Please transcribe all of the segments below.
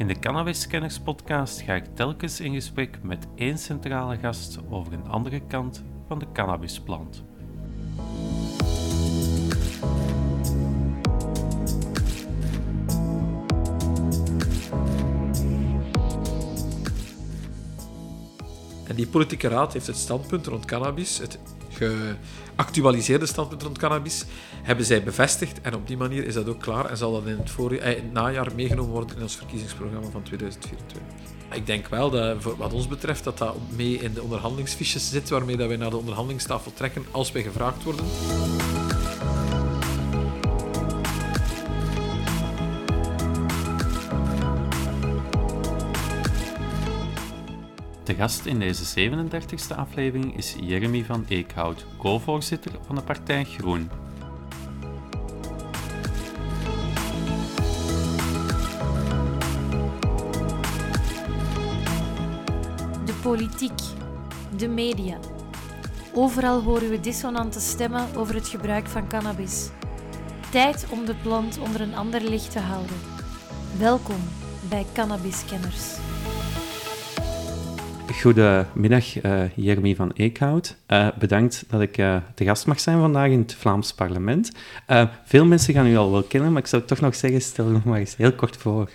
In de Cannabis Scanners podcast ga ik telkens in gesprek met één centrale gast over een andere kant van de cannabisplant. En die politieke raad heeft het standpunt rond cannabis, het geactualiseerde standpunt rond cannabis, hebben zij bevestigd. En op die manier is dat ook klaar en zal dat in het, eh, najaar meegenomen worden in ons verkiezingsprogramma van 2024. Ik denk wel dat, wat ons betreft, dat dat mee in de onderhandelingsfiches zit, waarmee dat wij naar de onderhandelingstafel trekken als wij gevraagd worden. Gast in deze 37e aflevering is Jeremy van Eekhout, co-voorzitter van de partij Groen. De politiek, de media. Overal horen we dissonante stemmen over het gebruik van cannabis. Tijd om de plant onder een ander licht te houden. Welkom bij Cannabiskenners. Goedemiddag, uh, Jeremy van Eekhout. Uh, bedankt dat ik uh, de gast mag zijn vandaag in het Vlaams parlement. veel mensen gaan u al wel kennen, maar ik zou toch nog zeggen, stel nog maar eens heel kort voor.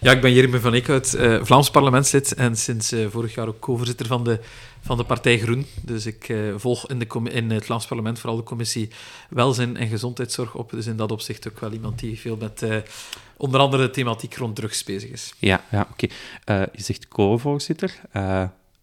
Ja, ik ben Jeremy van Eekhout, Vlaams parlementslid en sinds vorig jaar ook co-voorzitter van de, van de Partij Groen. Dus ik volg in, de in het Vlaams parlement vooral de commissie Welzijn en Gezondheidszorg op. Dus in dat opzicht ook wel iemand die veel met onder andere de thematiek rond drugs bezig is. Ja, ja oké. je zegt co-voorzitter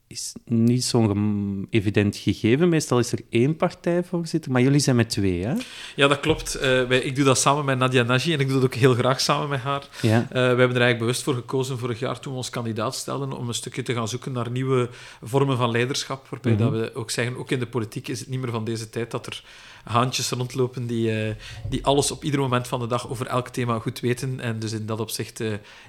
is niet zo'n evident gegeven. Meestal is er één partijvoorzitter, maar jullie zijn met twee, hè? Ja, dat klopt. Uh, wij, ik doe dat samen met Nadia Nagy en ik doe dat ook heel graag samen met haar. Ja. Uh, we hebben er eigenlijk bewust voor gekozen vorig jaar toen we ons kandidaat stelden om een stukje te gaan zoeken naar nieuwe vormen van leiderschap, waarbij mm dat we ook zeggen, ook in de politiek is het niet meer van deze tijd dat er haantjes rondlopen die, uh, die alles op ieder moment van de dag over elk thema goed weten. En dus in dat opzicht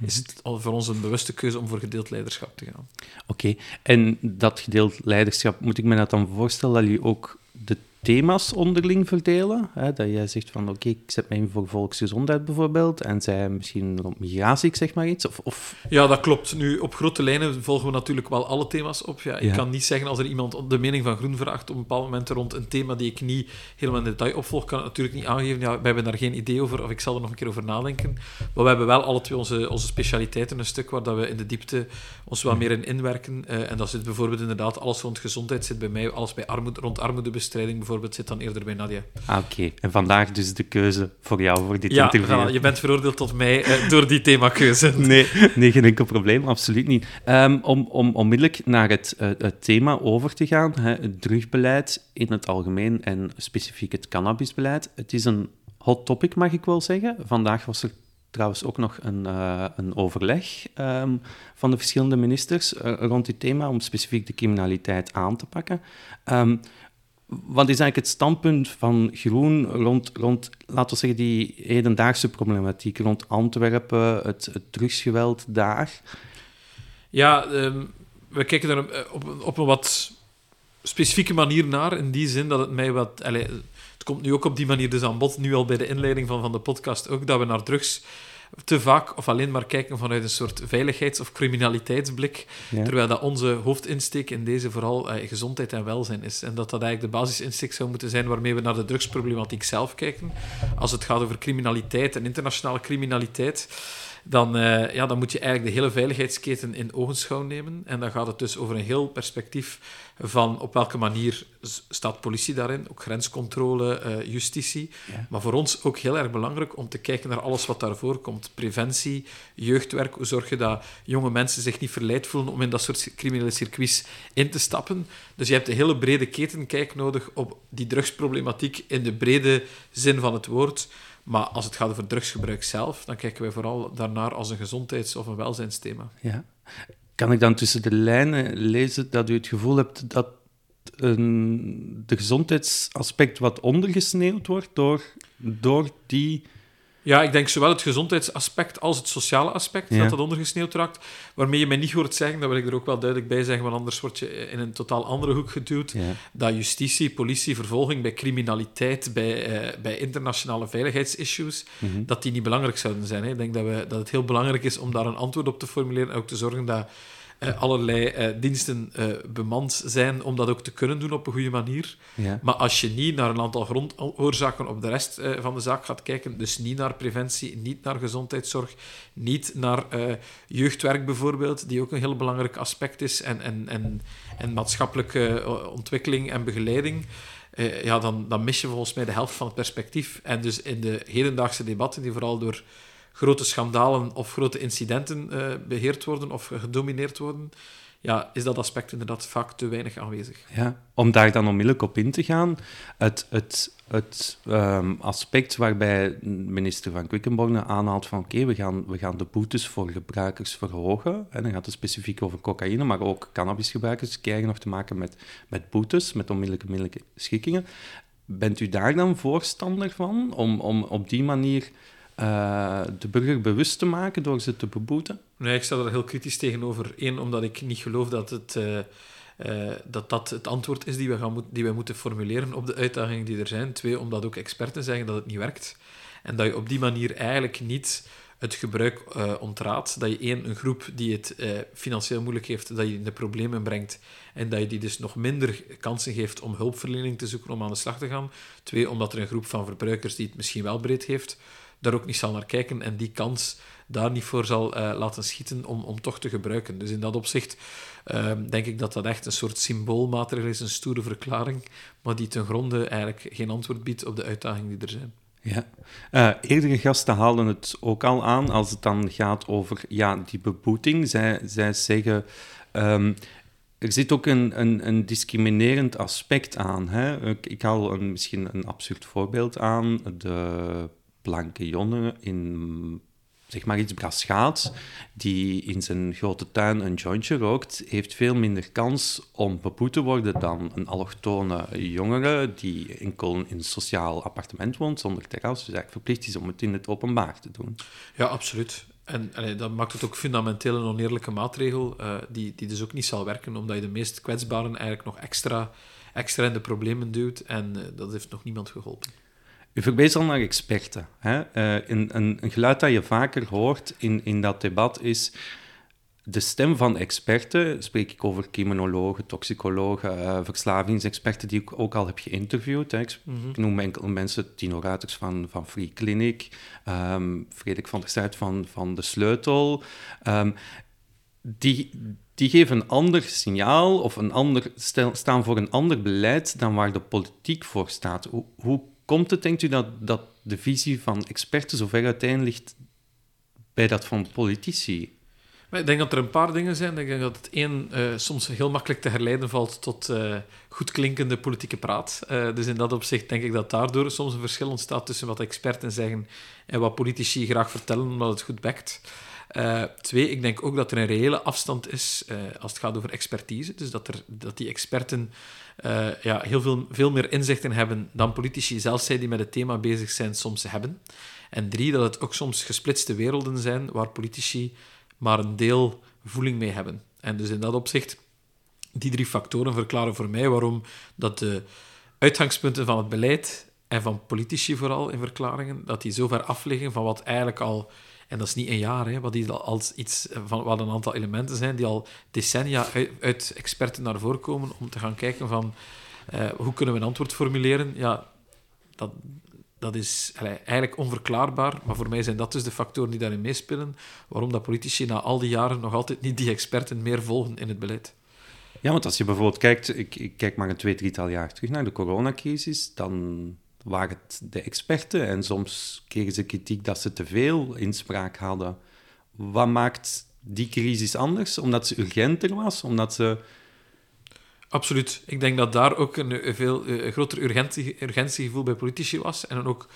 is het voor ons een bewuste keuze om voor gedeeld leiderschap te gaan. Oké, en dat gedeeld leiderschap, moet ik me dat dan voorstellen dat jullie ook de thema's onderling verdelen. Hè? Dat jij zegt van oké, ik zet mij in voor volksgezondheid bijvoorbeeld en zij misschien rond migratie, ik zeg maar iets. Of, of... Ja, dat klopt. Nu, op grote lijnen volgen we natuurlijk wel alle thema's op. Ja, ik kan niet zeggen als er iemand de mening van Groen vraagt op een bepaald moment rond een thema die ik niet helemaal in detail opvolg, kan ik natuurlijk niet aangeven. Ja, wij hebben daar geen idee over of ik zal er nog een keer over nadenken. Maar we hebben wel alle twee onze, onze specialiteiten, een stuk waar dat we in de diepte ons wel meer in inwerken. Uh, en dat zit bijvoorbeeld inderdaad alles rond gezondheid zit bij mij, alles bij armoede, rond armoedebestrijding bijvoorbeeld zit dan eerder bij Nadia. Ah, oké. En vandaag dus de keuze voor jou, voor dit ja, interview. Ja, je bent veroordeeld tot mij uh, door die themakeuze. nee, nee, geen enkel probleem, absoluut niet. Um, om, om onmiddellijk naar het, uh, het thema over te gaan, hè, het drugbeleid in het algemeen en specifiek het cannabisbeleid. Het is een hot topic, mag ik wel zeggen. Vandaag was er trouwens ook nog een, uh, een overleg um, van de verschillende ministers uh, rond dit thema om specifiek de criminaliteit aan te pakken. Um, wat is eigenlijk het standpunt van Groen rond, rond laten we zeggen, die hedendaagse problematiek rond Antwerpen, het, het drugsgeweld daar? Ja, um, we kijken er eh, op, op, een wat specifieke manier naar, in die zin dat het mij wat... Allez, het komt nu ook op die manier dus aan bod, nu al bij de inleiding van, van de podcast ook, dat we naar drugs te vaak of alleen maar kijken vanuit een soort veiligheids- of criminaliteitsblik, terwijl dat onze hoofdinsteek in deze vooral eh, gezondheid en welzijn is. En dat dat eigenlijk de basisinsteek zou moeten zijn waarmee we naar de drugsproblematiek zelf kijken. Als het gaat over criminaliteit en internationale criminaliteit, dan, uh, ja, dan moet je eigenlijk de hele veiligheidsketen in ogenschouw nemen. En dan gaat het dus over een heel perspectief van op welke manier staat politie daarin, ook grenscontrole, uh, justitie. Maar voor ons ook heel erg belangrijk om te kijken naar alles wat daarvoor komt. Preventie, jeugdwerk, hoe zorg je dat jonge mensen zich niet verleid voelen om in dat soort criminele circuits in te stappen. Dus je hebt een hele brede ketenkijk nodig op die drugsproblematiek in de brede zin van het woord. Maar als het gaat over drugsgebruik zelf, dan kijken wij vooral daarnaar als een gezondheids- of een welzijnsthema. Ja. Kan ik dan tussen de lijnen lezen dat u het gevoel hebt dat een, de gezondheidsaspect wat ondergesneeuwd wordt door, door die Ja, ik denk zowel het gezondheidsaspect als het sociale aspect Ja. dat dat ondergesneeuwd raakt. Waarmee je mij niet hoort zeggen, dat wil ik er ook wel duidelijk bij zeggen, want anders word je in een totaal andere hoek geduwd. Ja. Dat justitie, politie, vervolging bij criminaliteit, bij, eh, bij internationale veiligheidsissues, Mhm. dat die niet belangrijk zouden zijn. Hè. Ik denk dat, we, dat het heel belangrijk is om daar een antwoord op te formuleren en ook te zorgen dat eh, allerlei eh, diensten eh, bemand zijn om dat ook te kunnen doen op een goede manier. Ja. Maar als je niet naar een aantal grondoorzaken op de rest van de zaak gaat kijken, dus niet naar preventie, niet naar gezondheidszorg, niet naar jeugdwerk bijvoorbeeld, die ook een heel belangrijk aspect is, en, en, en, en maatschappelijke ontwikkeling en begeleiding, ja, dan, dan mis je volgens mij de helft van het perspectief. En dus in de hedendaagse debatten, die vooral door grote schandalen of grote incidenten eh, beheerd worden of gedomineerd worden, ja, is dat aspect inderdaad vaak te weinig aanwezig. Ja, om daar dan onmiddellijk op in te gaan, het, het, het ehm, aspect waarbij minister van Quickenborne aanhaalt van oké, we, gaan, we gaan de boetes voor gebruikers verhogen, en dan gaat het specifiek over cocaïne, maar ook cannabisgebruikers krijgen nog te maken met, met boetes, met onmiddellijke, onmiddellijke schikkingen. Bent u daar dan voorstander van, om, om op die manier eh, de burger bewust te maken door ze te beboeten? Nee, ik sta er heel kritisch tegenover. Eén, omdat ik niet geloof dat het, eh, eh, dat, dat het antwoord is die we, gaan die wij moeten formuleren op de uitdagingen die er zijn. Twee, omdat ook experten zeggen dat het niet werkt. En dat je op die manier eigenlijk niet het gebruik ontraadt. Dat je één, een groep die het financieel moeilijk heeft, dat je in de problemen brengt. En dat je die dus nog minder kansen geeft om hulpverlening te zoeken om aan de slag te gaan. Twee, omdat er een groep van verbruikers die het misschien wel breed heeft, daar ook niet zal naar kijken en die kans daar niet voor zal eh, laten schieten om, om toch te gebruiken. Dus in dat opzicht ehm, denk ik dat dat echt een soort symboolmaatregel is, een stoere verklaring, maar die ten gronde eigenlijk geen antwoord biedt op de uitdagingen die er zijn. Ja. Eh, eerdere gasten haalden het ook al aan als het dan gaat over ja, die beboeting. Zij, zij zeggen. ehm, er zit ook een, een, een discriminerend aspect aan. Hè? Ik, ik haal een, misschien een absurd voorbeeld aan. De blanke jongen in, zeg maar iets Braschaat, die in zijn grote tuin een jointje rookt, heeft veel minder kans om beboet te worden dan een allochtone jongere die enkel in een sociaal appartement woont, zonder terras, dus eigenlijk verplicht is om het in het openbaar te doen. Ja, absoluut. En dat maakt het ook fundamenteel een oneerlijke maatregel, eh, die, die dus ook niet zal werken, omdat je de meest kwetsbaren eigenlijk nog extra, extra in de problemen duwt. En eh, dat heeft nog niemand geholpen. U verwees al naar experten. Hè? Eh, een, een, een geluid dat je vaker hoort in, in dat debat is de stem van experten. Spreek ik over criminologen, toxicologen, eh, verslavingsexperten die ik ook al heb geïnterviewd. Hè? Ik, ik noem enkele mensen, Tino Ruiters van, van Free Clinic, ehm, Frederik van der Stuit van, van De Sleutel. Ehm, die, die geven een ander signaal of een ander, stel, staan voor een ander beleid dan waar de politiek voor staat. Hoe, hoe komt het, denkt u, dat, dat de visie van experten zo ver uiteen ligt bij dat van politici? Ik denk dat er een paar dingen zijn. Ik denk dat het één eh, soms heel makkelijk te herleiden valt tot eh goed klinkende politieke praat. Eh, dus in dat opzicht denk ik dat daardoor soms een verschil ontstaat tussen wat experten zeggen en wat politici graag vertellen, omdat het goed bekt. Eh, twee, ik denk ook dat er een reële afstand is eh, als het gaat over expertise. Dus dat, er, dat die experten eh, ja, heel veel, veel meer inzichten hebben dan politici, zelfs zij die met het thema bezig zijn, soms hebben. En drie, dat het ook soms gesplitste werelden zijn waar politici maar een deel voeling mee hebben. En dus in dat opzicht, die drie factoren verklaren voor mij waarom dat de uitgangspunten van het beleid en van politici vooral in verklaringen, dat die zo ver af liggen van wat eigenlijk al, en dat is niet een jaar, hè, wat die al als iets van wat een aantal elementen zijn die al decennia uit, experten naar voren komen om te gaan kijken van eh, hoe kunnen we een antwoord formuleren. Ja, dat, dat is eigenlijk onverklaarbaar, maar voor mij zijn dat dus de factoren die daarin meespelen, waarom dat politici na al die jaren nog altijd niet die experten meer volgen in het beleid. Ja, want als je bijvoorbeeld kijkt, ik, ik kijk maar een twee, drietal jaar terug naar de coronacrisis, dan waren het de experten en soms kregen ze kritiek dat ze te veel inspraak hadden. Wat maakt die crisis anders? Omdat ze urgenter was? Omdat ze... Absoluut. Ik denk dat daar ook een, veel een groter urgentie, urgentiegevoel bij politici was. En ook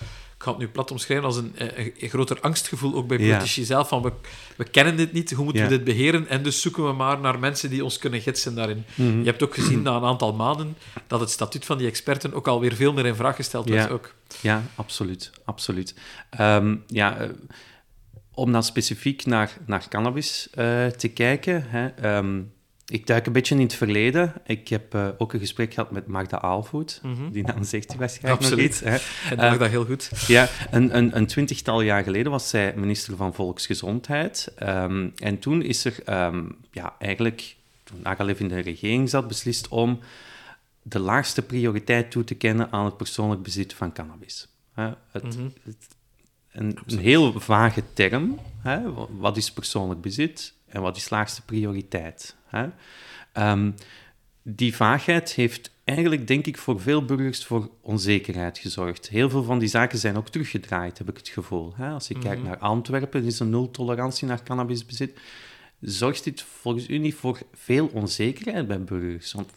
ik ga het nu plat omschrijven, als een, eh, een, een groter angstgevoel ook bij Ja. politici zelf, van we, we kennen dit niet, hoe moeten Ja. we dit beheren? En dus zoeken we maar naar mensen die ons kunnen gidsen daarin. Mhm. Je hebt ook gezien na een aantal maanden dat het statuut van die experten ook alweer veel meer in vraag gesteld werd. Ja. Ook. Ja, absoluut. absoluut. Ehm, ja, eh, om dan specifiek naar, naar cannabis eh, te kijken. Hè, ehm, ik duik een beetje in het verleden. Ik heb eh, ook een gesprek gehad met Magda Aalvoet. Mhm. Die naam zegt u waarschijnlijk nog Absoluut. iets. Hè. En Eh, uh, dat heel goed. Ja, een, een, een twintigtal jaar geleden was zij minister van Volksgezondheid. Ehm, en toen is er ehm, ja, eigenlijk, toen Agalev in de regering zat, beslist om de laagste prioriteit toe te kennen aan het persoonlijk bezit van cannabis. Hè, het, Mhm. een, een heel vage term. Hè? Wat is persoonlijk bezit en wat is laagste prioriteit? Hè? Ehm, die vaagheid heeft eigenlijk, denk ik, voor veel burgers voor onzekerheid gezorgd. Heel veel van die zaken zijn ook teruggedraaid, heb ik het gevoel. Hè? Als je kijkt naar Antwerpen, is een nul tolerantie naar cannabisbezit. Zorgt dit volgens u niet voor veel onzekerheid bij burgers? Want,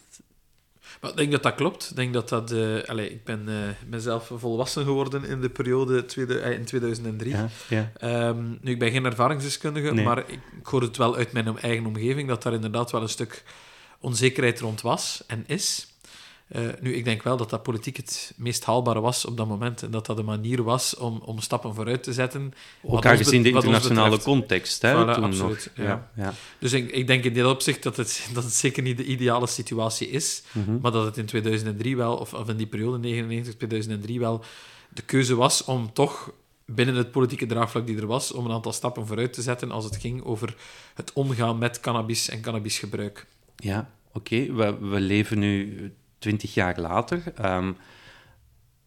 Maar ik denk dat dat klopt. Ik denk dat dat... eh allee, ik ben, eh ben zelf volwassen geworden in de periode tweede, eh, in 2003. ja, ja, Ehm, nu, ik ben geen ervaringsdeskundige, Nee. maar ik, ik hoor het wel uit mijn eigen omgeving dat daar inderdaad wel een stuk onzekerheid rond was en is. Eh, nu, ik denk wel dat dat politiek het meest haalbare was op dat moment en dat dat de manier was om, om stappen vooruit te zetten. ook aangezien de internationale context. Hè, Voilà, toen absoluut, nog. ja. Ja, ja. Dus ik, ik denk in dit opzicht dat het, dat het zeker niet de ideale situatie is, Mhm. maar dat het in 2003 wel, of, of in die periode 99, 2003 wel, de keuze was om toch binnen het politieke draagvlak die er was, om een aantal stappen vooruit te zetten als het ging over het omgaan met cannabis en cannabisgebruik. Ja, oké. We, we leven nu twintig jaar later. Ehm,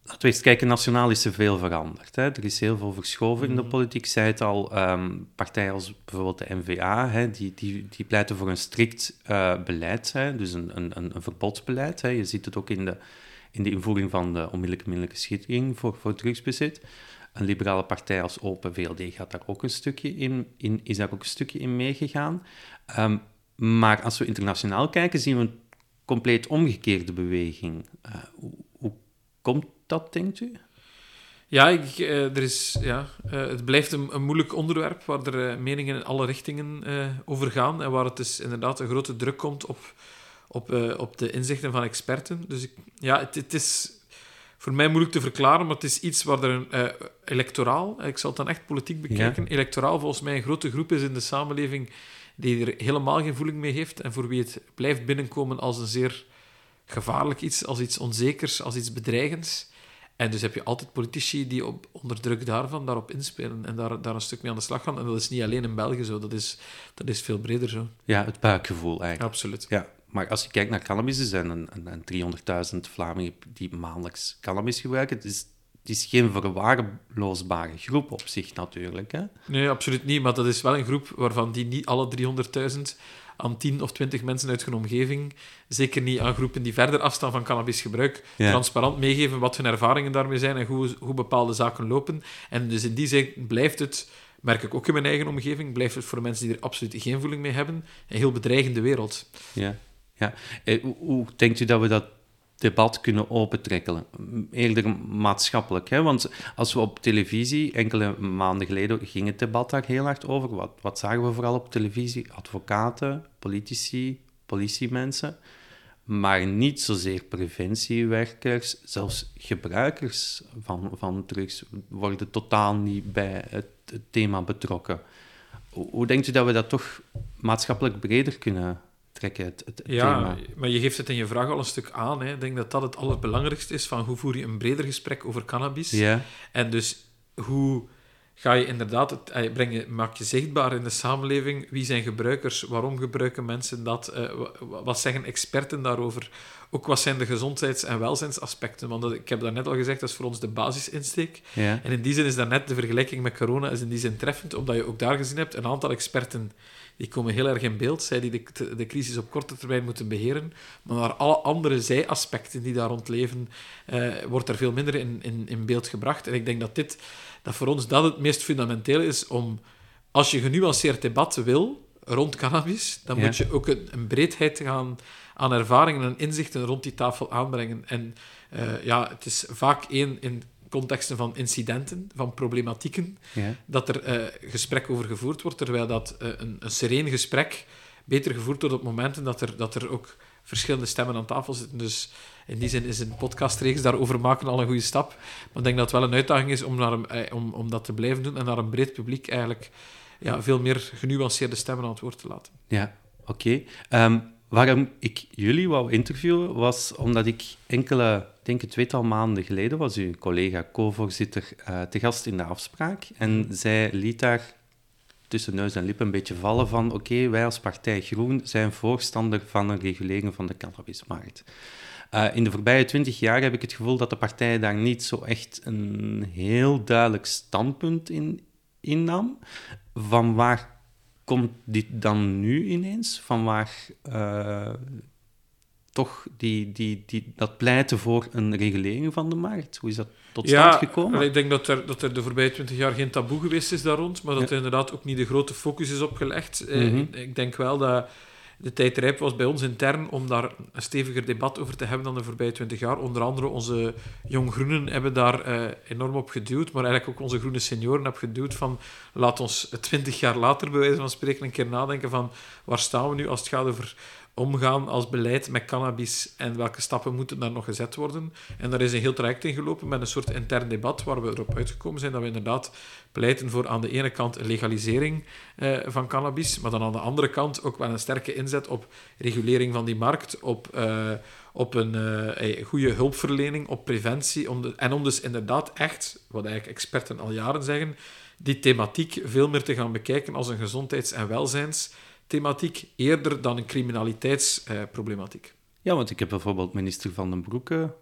laten we eens kijken, nationaal is er veel veranderd. Hè. Er is heel veel verschoven in de politiek. Ik zei het al, ehm, partijen als bijvoorbeeld de NVA, hè, die, die, die pleiten voor een strikt eh, beleid, hè, dus een, een, een een verbodsbeleid. Hè. Je ziet het ook in de, in de invoering van de onmiddellijke middelijke schikkingen voor, voor drugsbezit. Een liberale partij als Open VLD gaat daar ook een stukje in, in, is daar ook een stukje in meegegaan. Ehm, maar als we internationaal kijken, zien we compleet omgekeerde beweging. Eh, hoe, hoe komt dat, denkt u? Ja, ik, eh, er is, ja eh, het blijft een, een moeilijk onderwerp waar er meningen in alle richtingen over gaan en waar het dus inderdaad een grote druk komt op, op, op de inzichten van experten. Dus ik, ja, het, het is voor mij moeilijk te verklaren, maar het is iets waar er een electoraal, ik zal het dan echt politiek bekijken, electoraal volgens mij een grote groep is in de samenleving die er helemaal geen voeling mee heeft en voor wie het blijft binnenkomen als een zeer gevaarlijk iets, als iets onzekers, als iets bedreigends. En dus heb je altijd politici die op, onder druk daarvan daarop inspelen en daar, daar een stuk mee aan de slag gaan. En dat is niet alleen in België zo, dat is, dat is veel breder zo. Ja, het buikgevoel eigenlijk. Absoluut. Ja, maar als je kijkt naar cannabis, er zijn een, een, een 300.000 Vlamingen die maandelijks cannabis gebruiken. Het is, het is geen verwaarloosbare groep op zich natuurlijk. Hè? Nee, absoluut niet. Maar dat is wel een groep waarvan die niet alle 300.000 aan 10 of 20 mensen uit hun omgeving, zeker niet aan groepen die verder afstaan van cannabisgebruik, Ja. transparant meegeven wat hun ervaringen daarmee zijn en hoe, hoe bepaalde zaken lopen. En dus in die zin blijft het, merk ik ook in mijn eigen omgeving, blijft het voor mensen die er absoluut geen voeling mee hebben, een heel bedreigende wereld. Ja, ja. Eh, hoe, hoe denkt u dat we dat debat kunnen opentrekken? Eerder maatschappelijk, hè? Want als we op televisie, enkele maanden geleden ging het debat daar heel hard over. Wat, wat zagen we vooral op televisie? Advocaten, politici, politiemensen. Maar niet zozeer preventiewerkers, zelfs gebruikers van, van drugs worden totaal niet bij het, het thema betrokken. Hoe, hoe denkt u dat we dat toch maatschappelijk breder kunnen trekken, het, het Ja, thema? maar je geeft het in je vraag al een stuk aan. Hè. Ik denk dat dat het allerbelangrijkste is van hoe voer je een breder gesprek over cannabis. Ja, En dus hoe ga je inderdaad, het, eh, breng je, maak je zichtbaar in de samenleving, wie zijn gebruikers, waarom gebruiken mensen dat, eh, wa- wa- wat zeggen experten daarover, ook wat zijn de gezondheids- en welzijnsaspecten, want dat, ik heb dat net al gezegd, dat is voor ons de basisinsteek. ja, En in die zin is daarnet de vergelijking met corona is in die zin treffend, omdat je ook daar gezien hebt, een aantal experten die komen heel erg in beeld, zij die de, de crisis op korte termijn moeten beheren, maar naar alle andere zijaspecten die daar rond leven, eh, wordt er veel minder in, in, in beeld gebracht. En ik denk dat dit, dat voor ons dat het meest fundamenteel is om, als je genuanceerd debat wil rond cannabis, dan Ja. moet je ook een, een breedheid gaan aan ervaringen en inzichten rond die tafel aanbrengen. En eh, ja, het is vaak één in contexten van incidenten, van problematieken, Ja. dat er eh, gesprek over gevoerd wordt, terwijl dat eh, een, een sereen gesprek beter gevoerd wordt op momenten dat er, dat er ook verschillende stemmen aan tafel zitten. Dus in die zin is een podcastreeks daarover maken al een goede stap. Maar ik denk dat het wel een uitdaging is om, naar een, eh, om, om dat te blijven doen en naar een breed publiek eigenlijk ja, veel meer genuanceerde stemmen aan het woord te laten. Ja, oké. Ehm, waarom ik jullie wou interviewen, was omdat ik enkele, ik denk een tweetal maanden geleden, was uw collega co-voorzitter eh, te gast in de afspraak. En zij liet daar tussen neus en lip een beetje vallen van oké, wij als partij Groen zijn voorstander van een regulering van de cannabismarkt. Eh, in de voorbije twintig jaar heb ik het gevoel dat de partij daar niet zo echt een heel duidelijk standpunt in innam. Van waar komt dit dan nu ineens? Van waar eh, toch die, die, die, dat pleiten voor een regulering van de markt? Hoe is dat tot stand gekomen? allee, ik denk dat er, dat er de voorbije twintig jaar geen taboe geweest is daar rond, maar dat Ja. er inderdaad ook niet de grote focus is op gelegd. Eh, Mhm. ik, ik denk wel dat de tijd rijp was bij ons intern om daar een steviger debat over te hebben dan de voorbije twintig jaar. Onder andere onze jong groenen hebben daar eh, enorm op geduwd, maar eigenlijk ook onze groene senioren hebben geduwd van laat ons twintig jaar later, bij wijze van spreken, een keer nadenken van waar staan we nu als het gaat over omgaan als beleid met cannabis en welke stappen moeten daar nog gezet worden. En daar is een heel traject in gelopen met een soort intern debat waar we erop uitgekomen zijn dat we inderdaad pleiten voor aan de ene kant een legalisering eh, van cannabis, maar dan aan de andere kant ook wel een sterke inzet op regulering van die markt, op, eh, op een eh, goede hulpverlening, op preventie. Om de- en om dus inderdaad echt, wat eigenlijk experten al jaren zeggen, die thematiek veel meer te gaan bekijken als een gezondheids- en welzijnsthematiek, eerder dan een criminaliteitsproblematiek. Ja, want ik heb bijvoorbeeld minister Van den Broeke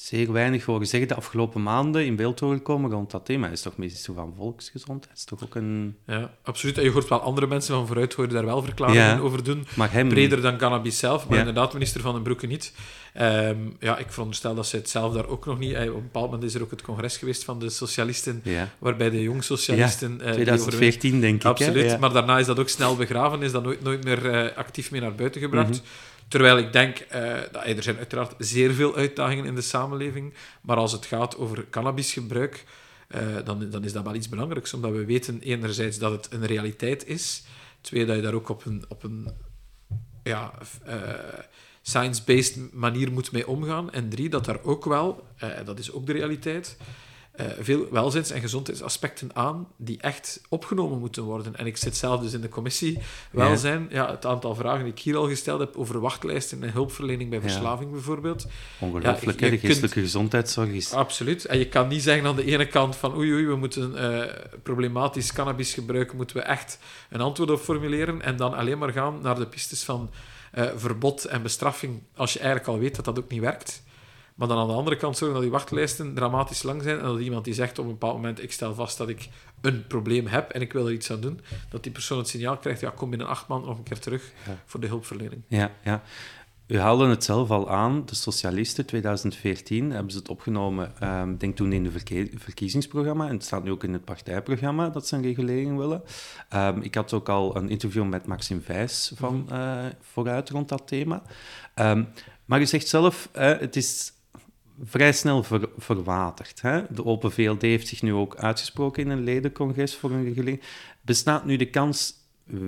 zeer weinig horen zeggen de afgelopen maanden in beeld horen komen rond dat thema. Is toch minister van Volksgezondheid? is toch ook een... Ja, absoluut. En je hoort wel andere mensen van vooruit hoor je daar wel verklaringen Ja. over doen. Maar hem... Breder dan cannabis zelf, maar Ja. inderdaad, minister Van den Broeke niet. Ehm, ja, ik veronderstel dat ze het zelf daar ook nog niet... eh, Op een bepaald moment is er ook het congres geweest van de socialisten, Ja, waarbij de jong-socialisten... eh, die 2014 denk ik. Absoluut, maar daarna is dat ook snel begraven, is dat nooit, nooit meer eh, actief mee naar buiten gebracht. Mhm. Terwijl ik denk, eh, dat, er zijn uiteraard zeer veel uitdagingen in de samenleving, maar als het gaat over cannabisgebruik, eh, dan, dan is dat wel iets belangrijks, omdat we weten enerzijds dat het een realiteit is, twee, dat je daar ook op een, op een ja, eh, science-based manier moet mee omgaan, en drie, dat daar ook wel, eh, dat is ook de realiteit, eh, veel welzijns- en gezondheidsaspecten aan die echt opgenomen moeten worden. En ik zit zelf dus in de commissie welzijn. Ja. het aantal vragen die ik hier al gesteld heb over wachtlijsten en hulpverlening bij Ja. verslaving bijvoorbeeld. Ongelooflijk, Ja, hè? je De geestelijke gezondheidszorg is... Absoluut. En je kan niet zeggen aan de ene kant van oei oei, we moeten eh, problematisch cannabisgebruik, moeten we echt een antwoord op formuleren en dan alleen maar gaan naar de pistes van eh, verbod en bestraffing als je eigenlijk al weet dat dat ook niet werkt. Maar dan aan de andere kant zorgen dat die wachtlijsten dramatisch lang zijn en dat iemand die zegt op een bepaald moment ik stel vast dat ik een probleem heb en ik wil er iets aan doen, dat die persoon het signaal krijgt, ja, kom binnen acht maanden nog een keer terug Ja. voor de hulpverlening. Ja, ja. U haalde het zelf al aan, de socialisten, 2014, hebben ze het opgenomen, ehm, denk toen in het verkiezingsprogramma, en het staat nu ook in het partijprogramma dat ze een regulering willen. Ehm, ik had ook al een interview met Maxime Vijs van eh, vooruit rond dat thema. Ehm, maar u zegt zelf, het is vrij snel ver- verwaterd. Hè? De Open VLD heeft zich nu ook uitgesproken in een ledencongres voor een regulering. Bestaat nu de kans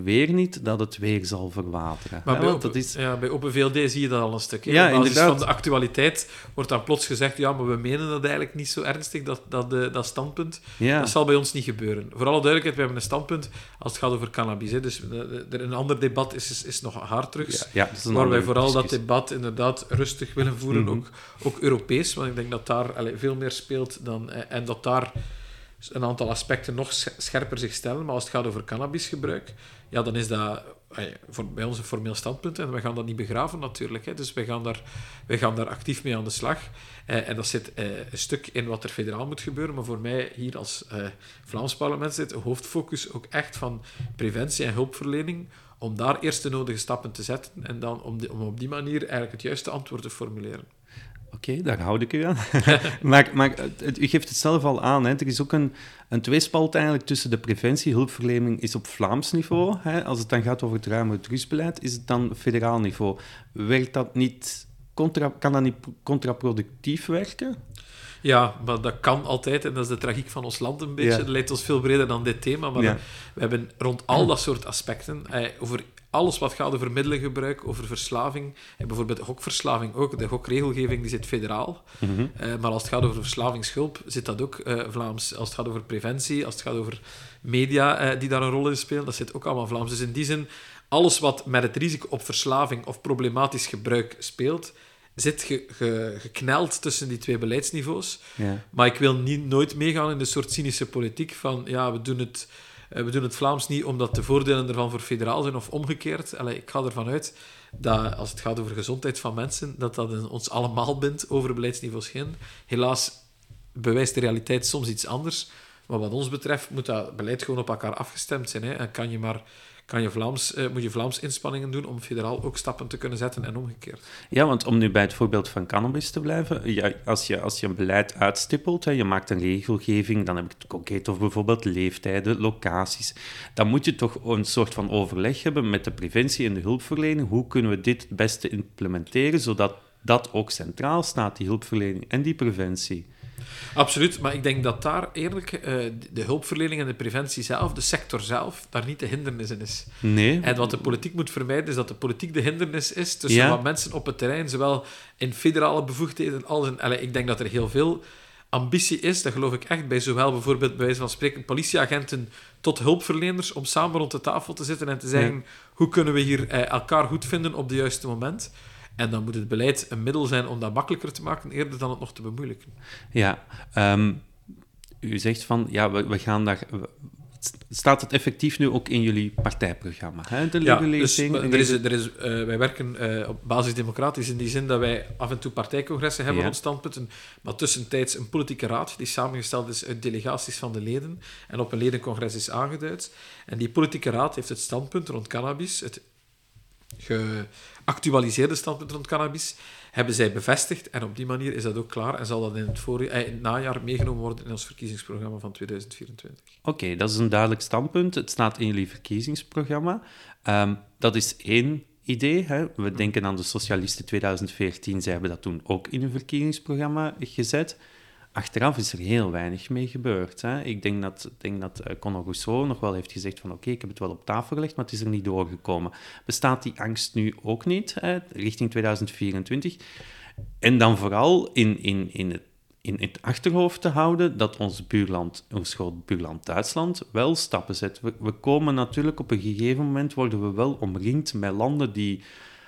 weer niet dat het weer zal verwateren? Maar hè? bij, Want Open, dat is... ja, bij Open VLD zie je dat al een stuk. hè. Ja, Op basis inderdaad. van de actualiteit wordt dan plots gezegd, ja, maar we menen dat eigenlijk niet zo ernstig, dat, dat, eh, dat standpunt. Ja. Dat zal bij ons niet gebeuren. Voor alle duidelijkheid, we hebben een standpunt als het gaat over cannabis. Hè. Dus eh, er een ander debat is, is, is nog hard terug. Ja, ja, dat is een waar wij vooral dat debat inderdaad rustig willen voeren, Mhm. ook, ook Europees, want ik denk dat daar allee, veel meer speelt dan, eh, en dat daar een aantal aspecten nog sch- scherper zich stellen. Maar als het gaat over cannabisgebruik, ja, dan is dat voor, bij ons een formeel standpunt en we gaan dat niet begraven natuurlijk. Hè. Dus wij gaan, daar, wij gaan daar actief mee aan de slag. Eh, en dat zit eh, een stuk in wat er federaal moet gebeuren, maar voor mij hier als eh, Vlaams parlement zit hoofdfocus ook echt van preventie en hulpverlening om daar eerst de nodige stappen te zetten en dan om, om op die manier eigenlijk het juiste antwoord te formuleren. Oké, daar houd ik u aan. maar maar het- u geeft het zelf al aan. Hè. Er is ook een, een tweespalt eigenlijk tussen de preventie, hulpverlening is op Vlaams niveau. Hè. Als het dan gaat over het ruimere drugsbeleid, is het dan federaal niveau. Werkt dat niet contra, kan dat niet contraproductief werken? Ja, maar dat kan altijd, en dat is de tragiek van ons land een beetje. Ja. Dat leidt ons veel breder dan dit thema, maar Ja. dat- we hebben rond al dat soort aspecten, eh, over alles wat gaat over middelengebruik, over verslaving, en bijvoorbeeld gokverslaving ook, de gokregelgeving die zit federaal, Mhm. Eh, maar als het gaat over verslavingshulp, zit dat ook eh, Vlaams. Als het gaat over preventie, als het gaat over media eh, die daar een rol in spelen, dat zit ook allemaal Vlaams. Dus in die zin, alles wat met het risico op verslaving of problematisch gebruik speelt, zit ge- ge- gekneld tussen die twee beleidsniveaus. Ja. Maar ik wil niet, nooit meegaan in de soort cynische politiek van ja, we doen het, eh, we doen het Vlaams niet omdat de voordelen ervan voor federaal zijn of omgekeerd. Allee, ik ga ervan uit dat als het gaat over gezondheid van mensen, dat dat een- ons allemaal bindt over beleidsniveaus heen. Helaas bewijst de realiteit soms iets anders. Maar wat ons betreft moet dat beleid gewoon op elkaar afgestemd zijn. Hè. En kan je maar kan je Vlaams, eh, moet je Vlaams inspanningen doen om federaal ook stappen te kunnen zetten en omgekeerd. Ja, want om nu bij het voorbeeld van cannabis te blijven, ja, als, je, als je een beleid uitstippelt, hè, je maakt een regelgeving, dan heb ik het concreet over bijvoorbeeld leeftijden, locaties, dan moet je toch een soort van overleg hebben met de preventie en de hulpverlening. Hoe kunnen we dit het beste implementeren, zodat dat ook centraal staat, die hulpverlening en die preventie? Absoluut, maar ik denk dat daar eerlijk eh, de hulpverlening en de preventie zelf, de sector zelf, daar niet de hindernis in is. Nee. En wat de politiek moet vermijden, is dat de politiek de hindernis is tussen Ja. wat mensen op het terrein, zowel in federale bevoegdheden als in... Allee, ik denk dat er heel veel ambitie is, dat geloof ik echt, bij zowel bijvoorbeeld, bij wijze van spreken, politieagenten tot hulpverleners, om samen rond de tafel te zitten en te zeggen, hoe kunnen we hier eh, elkaar goed vinden op het juiste moment? En dan moet het beleid een middel zijn om dat makkelijker te maken, eerder dan het nog te bemoeilijken. Ja, ehm, u zegt van, ja, we, we gaan daar... we- Staat het effectief nu ook in jullie partijprogramma, hè, de Ja, dus er is, er is, eh, wij werken eh, op basis democratisch in die zin dat wij af en toe partijcongressen hebben Ja. rond standpunten, maar tussentijds een politieke raad die samengesteld is uit delegaties van de leden en op een ledencongres is aangeduid. En die politieke raad heeft het standpunt rond cannabis, het geactualiseerde standpunt rond cannabis, hebben zij bevestigd en op die manier is dat ook klaar en zal dat in het, voor, eh, in het najaar meegenomen worden in ons verkiezingsprogramma van 2024. Oké, dat is een duidelijk standpunt. Het staat in jullie verkiezingsprogramma. Ehm, dat is één idee. Hè. We denken aan de Socialisten 2014. Zij hebben dat toen ook in hun verkiezingsprogramma gezet. Achteraf is er heel weinig mee gebeurd. Hè. Ik denk dat, denk dat eh, Conor Rousseau nog wel heeft gezegd van oké, ik heb het wel op tafel gelegd, maar het is er niet doorgekomen. Bestaat die angst nu ook niet, richting 2024? En dan vooral in, in, in, het, in het achterhoofd te houden dat ons buurland, ons groot buurland Duitsland wel stappen zet. We, we komen natuurlijk op een gegeven moment, worden we wel omringd met landen die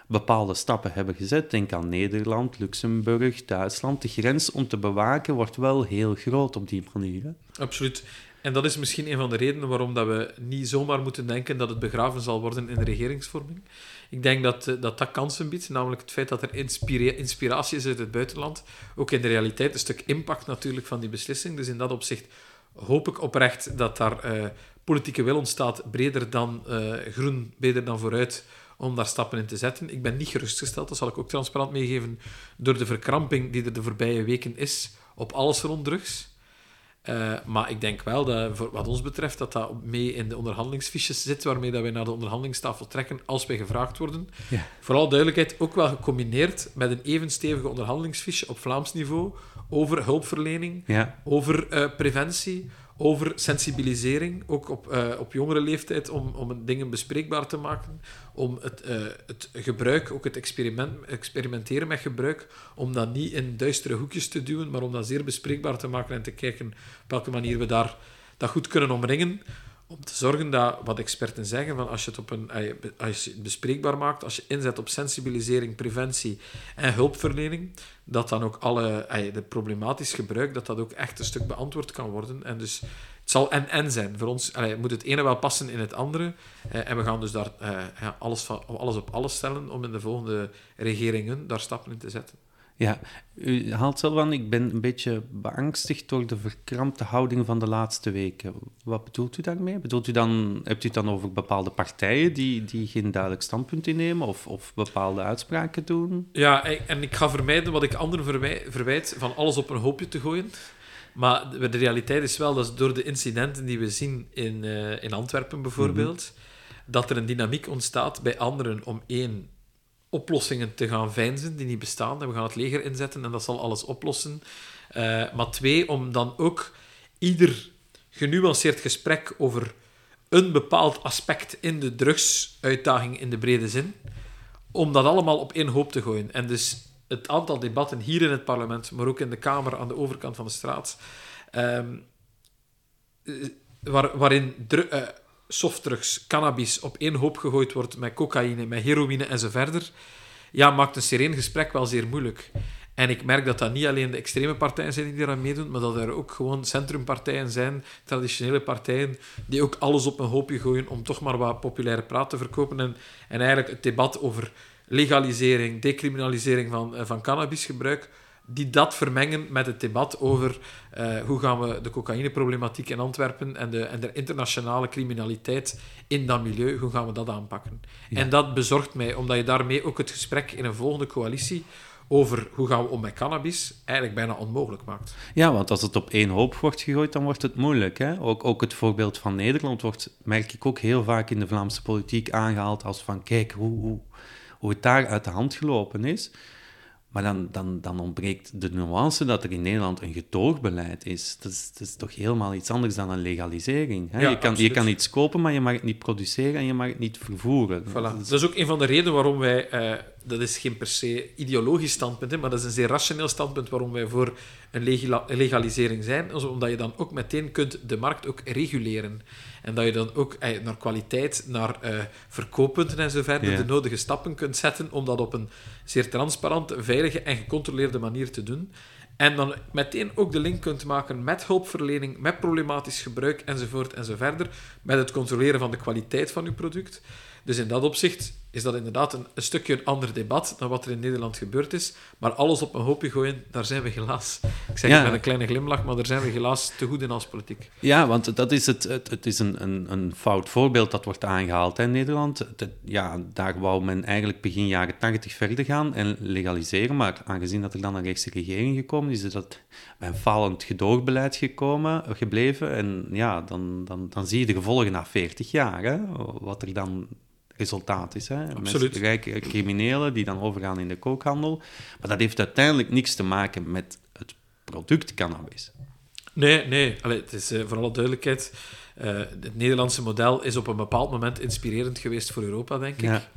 bepaalde stappen hebben gezet. Denk aan Nederland, Luxemburg, Duitsland. De grens om te bewaken wordt wel heel groot op die manier. Absoluut. En dat is misschien een van de redenen waarom dat we niet zomaar moeten denken dat het begraven zal worden in de regeringsvorming. Ik denk dat eh, dat, dat kansen biedt, namelijk het feit dat er inspira- inspiratie is uit het buitenland. Ook in de realiteit een stuk impact natuurlijk van die beslissing. Dus in dat opzicht hoop ik oprecht dat daar eh, politieke wil ontstaat, breder dan eh, groen, breder dan vooruit, om daar stappen in te zetten. Ik ben niet gerustgesteld, dat zal ik ook transparant meegeven, door de verkramping die er de voorbije weken is op alles rond drugs. Eh, maar ik denk wel dat, voor wat ons betreft, dat dat mee in de onderhandelingsfiches zit, waarmee dat wij naar de onderhandelingstafel trekken als wij gevraagd worden. Ja. Vooral duidelijkheid, ook wel gecombineerd met een even stevige onderhandelingsfiche op Vlaams niveau over hulpverlening, Ja, over eh, preventie, over sensibilisering, ook op, eh, op jongere leeftijd, om, om dingen bespreekbaar te maken, om het, eh, het gebruik, ook het experiment, experimenteren met gebruik, om dat niet in duistere hoekjes te duwen, maar om dat zeer bespreekbaar te maken en te kijken op welke manier we daar dat goed kunnen omringen. Om te zorgen dat, wat experten zeggen, van als je het, op een, eh, als je bespreekbaar maakt, als je inzet op sensibilisering, preventie en hulpverlening, dat dan ook alle eh, de problematisch gebruik, dat dat ook echt een stuk beantwoord kan worden. En dus het zal en-en zijn. Voor ons moet het ene wel passen in het andere. Eh, en we gaan dus daar alles, van, alles op alles stellen om in de volgende regeringen daar stappen in te zetten. Ja. U haalt zelf aan, ik ben een beetje beangstigd door de verkrampte houding van de laatste weken. Wat bedoelt u daarmee? Bedoelt u dan, hebt u het dan over bepaalde partijen die, die geen duidelijk standpunt innemen of, of bepaalde uitspraken doen? Ja, en ik ga vermijden wat ik anderen verwij- verwijt, van alles op een hoopje te gooien. Maar de realiteit is wel dat door de incidenten die we zien in, eh, in Antwerpen bijvoorbeeld, dat er een dynamiek ontstaat bij anderen om één, oplossingen te gaan veinzen die niet bestaan. We gaan het leger inzetten en dat zal alles oplossen. Eh, maar twee, om dan ook ieder genuanceerd gesprek over een bepaald aspect in de drugsuitdaging in de brede zin, om dat allemaal op één hoop te gooien. En dus het aantal debatten hier in het parlement, maar ook in de Kamer aan de overkant van de straat, ehm, eh, waar, waarin dru- eh, softdrugs, cannabis op één hoop gegooid wordt met cocaïne, met heroïne en zo verder, ja, maakt een sereen gesprek wel zeer moeilijk. En ik merk dat dat niet alleen de extreme partijen zijn die eraan meedoen, maar dat er ook gewoon centrumpartijen zijn, traditionele partijen, die ook alles op een hoopje gooien om toch maar wat populaire praat te verkopen. En, en eigenlijk het debat over legalisering, decriminalisering van, eh, van cannabisgebruik, die dat vermengen met het debat over eh, hoe gaan we de cocaïneproblematiek in Antwerpen en de, en de internationale criminaliteit in dat milieu, hoe gaan we dat aanpakken? En dat bezorgt mij, omdat je daarmee ook het gesprek in een volgende coalitie over hoe gaan we om met cannabis eigenlijk bijna onmogelijk maakt. Ja, want als het op één hoop wordt gegooid, dan wordt het moeilijk. Hè? Ook, ook het voorbeeld van Nederland wordt, merk ik ook heel vaak in de Vlaamse politiek aangehaald als van kijk hoe, hoe, hoe het daar uit de hand gelopen is. Maar dan, dan, dan ontbreekt de nuance dat er in Nederland een gedoogbeleid is. Dat is, dat is toch helemaal iets anders dan een legalisering. Hè? Ja, je, kan, je kan iets kopen, maar je mag het niet produceren en je mag het niet vervoeren. Voilà. Dat is- Dat is ook een van de redenen waarom wij, eh, dat is geen per se ideologisch standpunt, hè, maar dat is een zeer rationeel standpunt waarom wij voor een legalisering zijn. Omdat je dan ook meteen kunt de markt ook reguleren. En dat je dan ook eh, naar kwaliteit, naar eh, verkooppunten en zo verder Ja. de nodige stappen kunt zetten om dat op een zeer transparante, veilige en gecontroleerde manier te doen. En dan meteen ook de link kunt maken met hulpverlening, met problematisch gebruik enzovoort en zo verder, met het controleren van de kwaliteit van uw product. Dus in dat opzicht is dat inderdaad een, een stukje een ander debat dan wat er in Nederland gebeurd is. Maar alles op een hoopje gooien, daar zijn we helaas. Ik zeg Ja. het met een kleine glimlach, maar daar zijn we helaas te goed in als politiek. Ja, want dat is het, het, het is een, een, een fout voorbeeld dat wordt aangehaald in Nederland. Het- ja, daar wou men eigenlijk begin jaren 80 verder gaan en legaliseren, maar aangezien dat er dan een rechtse regering gekomen is, is dat bij een falend gedoogbeleid gekomen, gebleven. En ja, dan, dan, dan zie je de gevolgen na 40 jaar, hè, wat er dan resultaat is. Hè. Absoluut. Mensen, rijke criminelen die dan overgaan in de kookhandel. Maar dat heeft uiteindelijk niks te maken met het product cannabis. Nee, nee. Allee, het is eh, voor alle duidelijkheid. eh, het Nederlandse model is op een bepaald moment inspirerend geweest voor Europa, denk ik. Ja.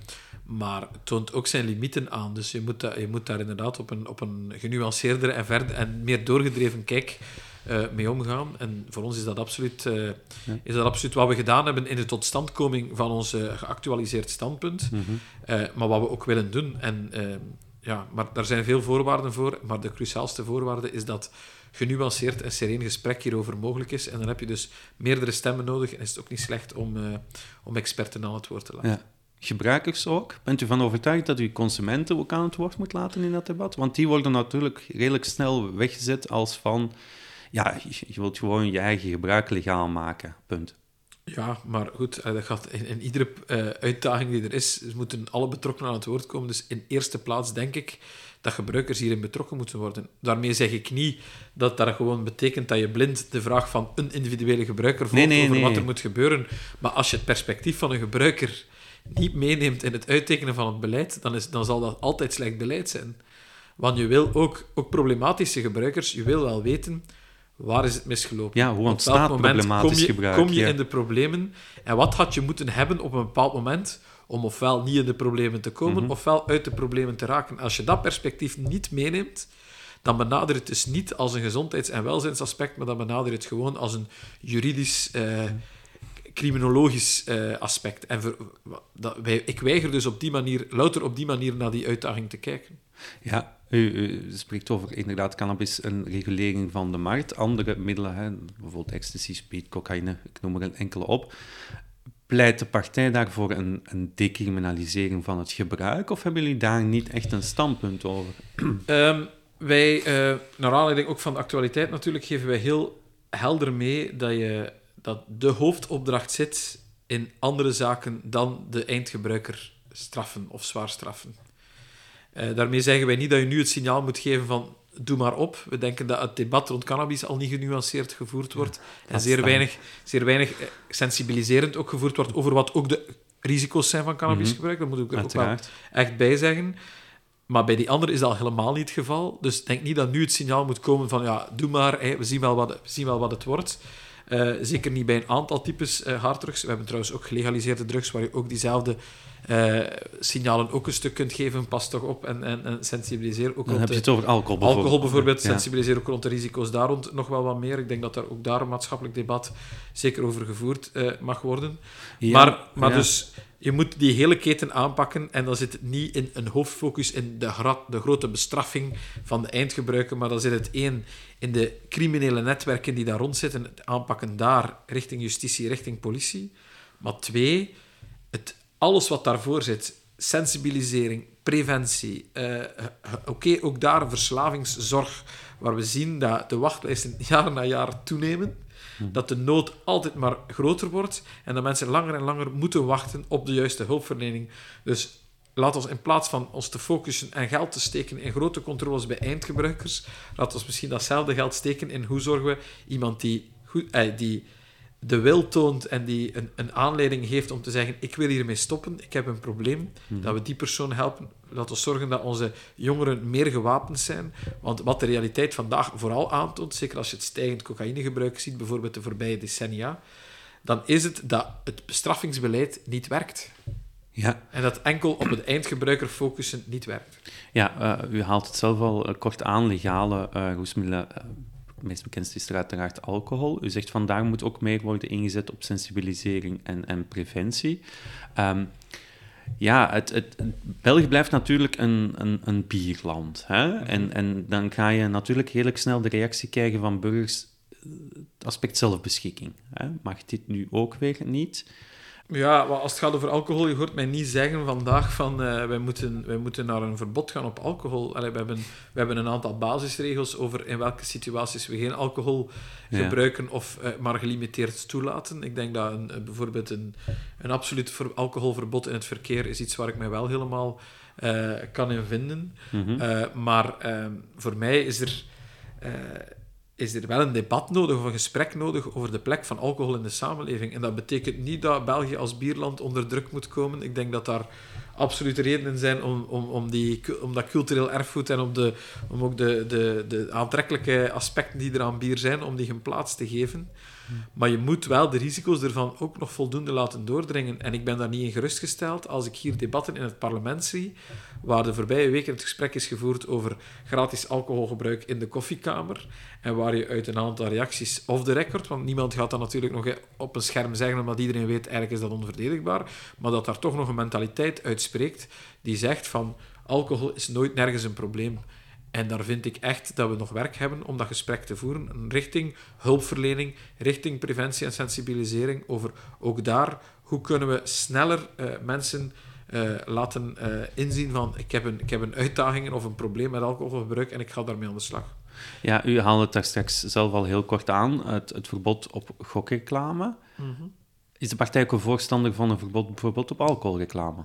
Maar het toont ook zijn limieten aan. Dus je moet, da- je moet daar inderdaad op een, op een genuanceerdere en, verder, en meer doorgedreven kijk eh, mee omgaan. En voor ons is dat, absoluut, eh, is dat absoluut wat we gedaan hebben in de totstandkoming van ons eh, geactualiseerd standpunt. Mhm. Maar wat we ook willen doen. En, ja, maar daar zijn veel voorwaarden voor. Maar de cruciaalste voorwaarde is dat genuanceerd en sereen gesprek hierover mogelijk is. En dan heb je dus meerdere stemmen nodig. En is het ook niet slecht om, om experten aan het woord te laten. Ja. Gebruikers ook? Bent u van overtuigd dat u consumenten ook aan het woord moet laten in dat debat? Want die worden natuurlijk redelijk snel weggezet als van... Ja, je je wilt gewoon je eigen gebruik legaal maken. Punt. Ja, maar goed, eh, dat gaat in, in iedere eh, uitdaging die er is, moeten alle betrokkenen aan het woord komen. Dus in eerste plaats denk ik dat gebruikers hierin betrokken moeten worden. Daarmee zeg ik niet dat dat gewoon betekent dat je blind de vraag van een individuele gebruiker volgt Nee, nee, over wat er moet gebeuren. Maar als je het perspectief van een gebruiker niet meeneemt in het uittekenen van het beleid, dan, is, dan zal dat altijd slecht beleid zijn. Want je wil ook, ook problematische gebruikers, je wil wel weten waar is het misgelopen. Ja, hoe Op ontstaat welk moment problematisch kom je, gebruik, Kom je ja. in de problemen en wat had je moeten hebben op een bepaald moment om ofwel niet in de problemen te komen, Mhm. ofwel uit de problemen te raken. Als je dat perspectief niet meeneemt, dan benader het dus niet als een gezondheids- en welzijnsaspect, maar dan benader het gewoon als een juridisch, eh, criminologisch eh, aspect. En ver- dat, wij, ik weiger dus op die manier, louter op die manier naar die uitdaging te kijken. Ja, u, spreekt over inderdaad cannabis, een regulering van de markt. Andere middelen, hè, bijvoorbeeld ecstasy, speed, cocaïne, ik noem er een enkele op. Pleit de partij daarvoor een, een decriminalisering van het gebruik? Of hebben jullie daar niet echt een standpunt over? Ehm, wij, eh, naar aanleiding ook van de actualiteit natuurlijk, geven wij heel helder mee dat, je, dat de hoofdopdracht zit in andere zaken dan de eindgebruiker straffen of zwaar straffen. Eh, daarmee zeggen wij niet dat je nu het signaal moet geven van doe maar op. We denken dat het debat rond cannabis al niet genuanceerd gevoerd wordt en zeer weinig, zeer weinig eh, sensibiliserend ook gevoerd wordt over wat ook de risico's zijn van cannabisgebruik. Dat moet ik er ook wel echt bij zeggen. Maar bij die andere is dat al helemaal niet het geval. Dus denk niet dat nu het signaal moet komen van ja, doe maar, we, zien wel wat, we zien wel wat het wordt. Eh, zeker niet bij een aantal types uh, harddrugs. We hebben trouwens ook gelegaliseerde drugs waar je ook diezelfde uh, signalen ook een stuk kunt geven. Pas toch op en, en, en sensibiliseer ook Dan heb je het over alcohol bijvoorbeeld. Alcohol bijvoorbeeld, ja. sensibiliseer ook rond de risico's daar rond nog wel wat meer. Ik denk dat daar ook daar een maatschappelijk debat zeker over gevoerd mag worden. Ja, maar maar dus je moet die hele keten aanpakken en dan zit het niet in een hoofdfocus in de, de grote bestraffing van de eindgebruiker, maar dan zit het één in de criminele netwerken die daar rond zitten, het aanpakken daar richting justitie, richting politie. Maar twee, alles wat daarvoor zit, sensibilisering, preventie, uh, oké, ook daar verslavingszorg, waar we zien dat de wachtlijsten jaar na jaar toenemen. Hm. Dat de nood altijd maar groter wordt en dat mensen langer en langer moeten wachten op de juiste hulpverlening. Dus laat ons in plaats van ons te focussen en geld te steken in grote controles bij eindgebruikers, laat ons misschien datzelfde geld steken in hoe zorgen we iemand die, goed, eh, die de wil toont en die een, een aanleiding heeft om te zeggen: Ik wil hiermee stoppen, ik heb een probleem, mhm. dat we die persoon helpen. Laten we zorgen dat onze jongeren meer gewapend zijn. Want wat de realiteit vandaag vooral aantoont, zeker als je het stijgend cocaïnegebruik ziet, bijvoorbeeld de voorbije decennia, dan is het dat het bestraffingsbeleid niet werkt. Ja. En dat enkel op het eindgebruiker focussen niet werkt. Ja, uh, u haalt het zelf al uh, kort aan, legale uh, roesmiddelen het meest bekendste is er uiteraard alcohol. U zegt vandaag moet ook meer worden ingezet op sensibilisering en, en preventie. Um, ja, het, het, België blijft natuurlijk een, een, een bierland. Hè? Mhm. En, en dan ga je natuurlijk heel snel de reactie krijgen van burgers, het aspect zelfbeschikking. Hè? Mag dit nu ook weer niet? Ja, als het gaat over alcohol, je hoort mij niet zeggen vandaag van uh, wij, moeten, wij moeten naar een verbod gaan op alcohol. Allee, we, hebben, we hebben een aantal basisregels over in welke situaties we geen alcohol gebruiken of uh, maar gelimiteerd toelaten. Ik denk dat een, bijvoorbeeld een, een absoluut alcoholverbod in het verkeer is iets waar ik mij wel helemaal uh, kan in vinden. Mhm. maar ehm, voor mij is er is er wel een debat nodig of een gesprek nodig over de plek van alcohol in de samenleving. En dat betekent niet dat België als bierland onder druk moet komen. Ik denk dat daar absoluut redenen zijn om, om, om, die, om dat cultureel erfgoed en om, de, om ook de, de, de aantrekkelijke aspecten die er aan bier zijn, om die een plaats te geven. Maar je moet wel de risico's ervan ook nog voldoende laten doordringen. En ik ben daar niet in gerustgesteld als ik hier debatten in het parlement zie, waar de voorbije weken het gesprek is gevoerd over gratis alcoholgebruik in de koffiekamer. En waar je uit een aantal reacties off the record, want niemand gaat dat natuurlijk nog op een scherm zeggen, omdat iedereen weet, eigenlijk is dat onverdedigbaar, maar dat daar toch nog een mentaliteit uitspreekt die zegt van alcohol is nooit nergens een probleem. En daar vind ik echt dat we nog werk hebben om dat gesprek te voeren richting hulpverlening, richting preventie en sensibilisering over ook daar, hoe kunnen we sneller uh, mensen uh, laten uh, inzien van ik heb, een, ik heb een uitdaging of een probleem met alcoholgebruik en ik ga daarmee aan de slag. Ja, u haalde het daar straks zelf al heel kort aan, het, het verbod op gokreclame. Mm Is de partij ook een voorstander van een verbod bijvoorbeeld op alcoholreclame?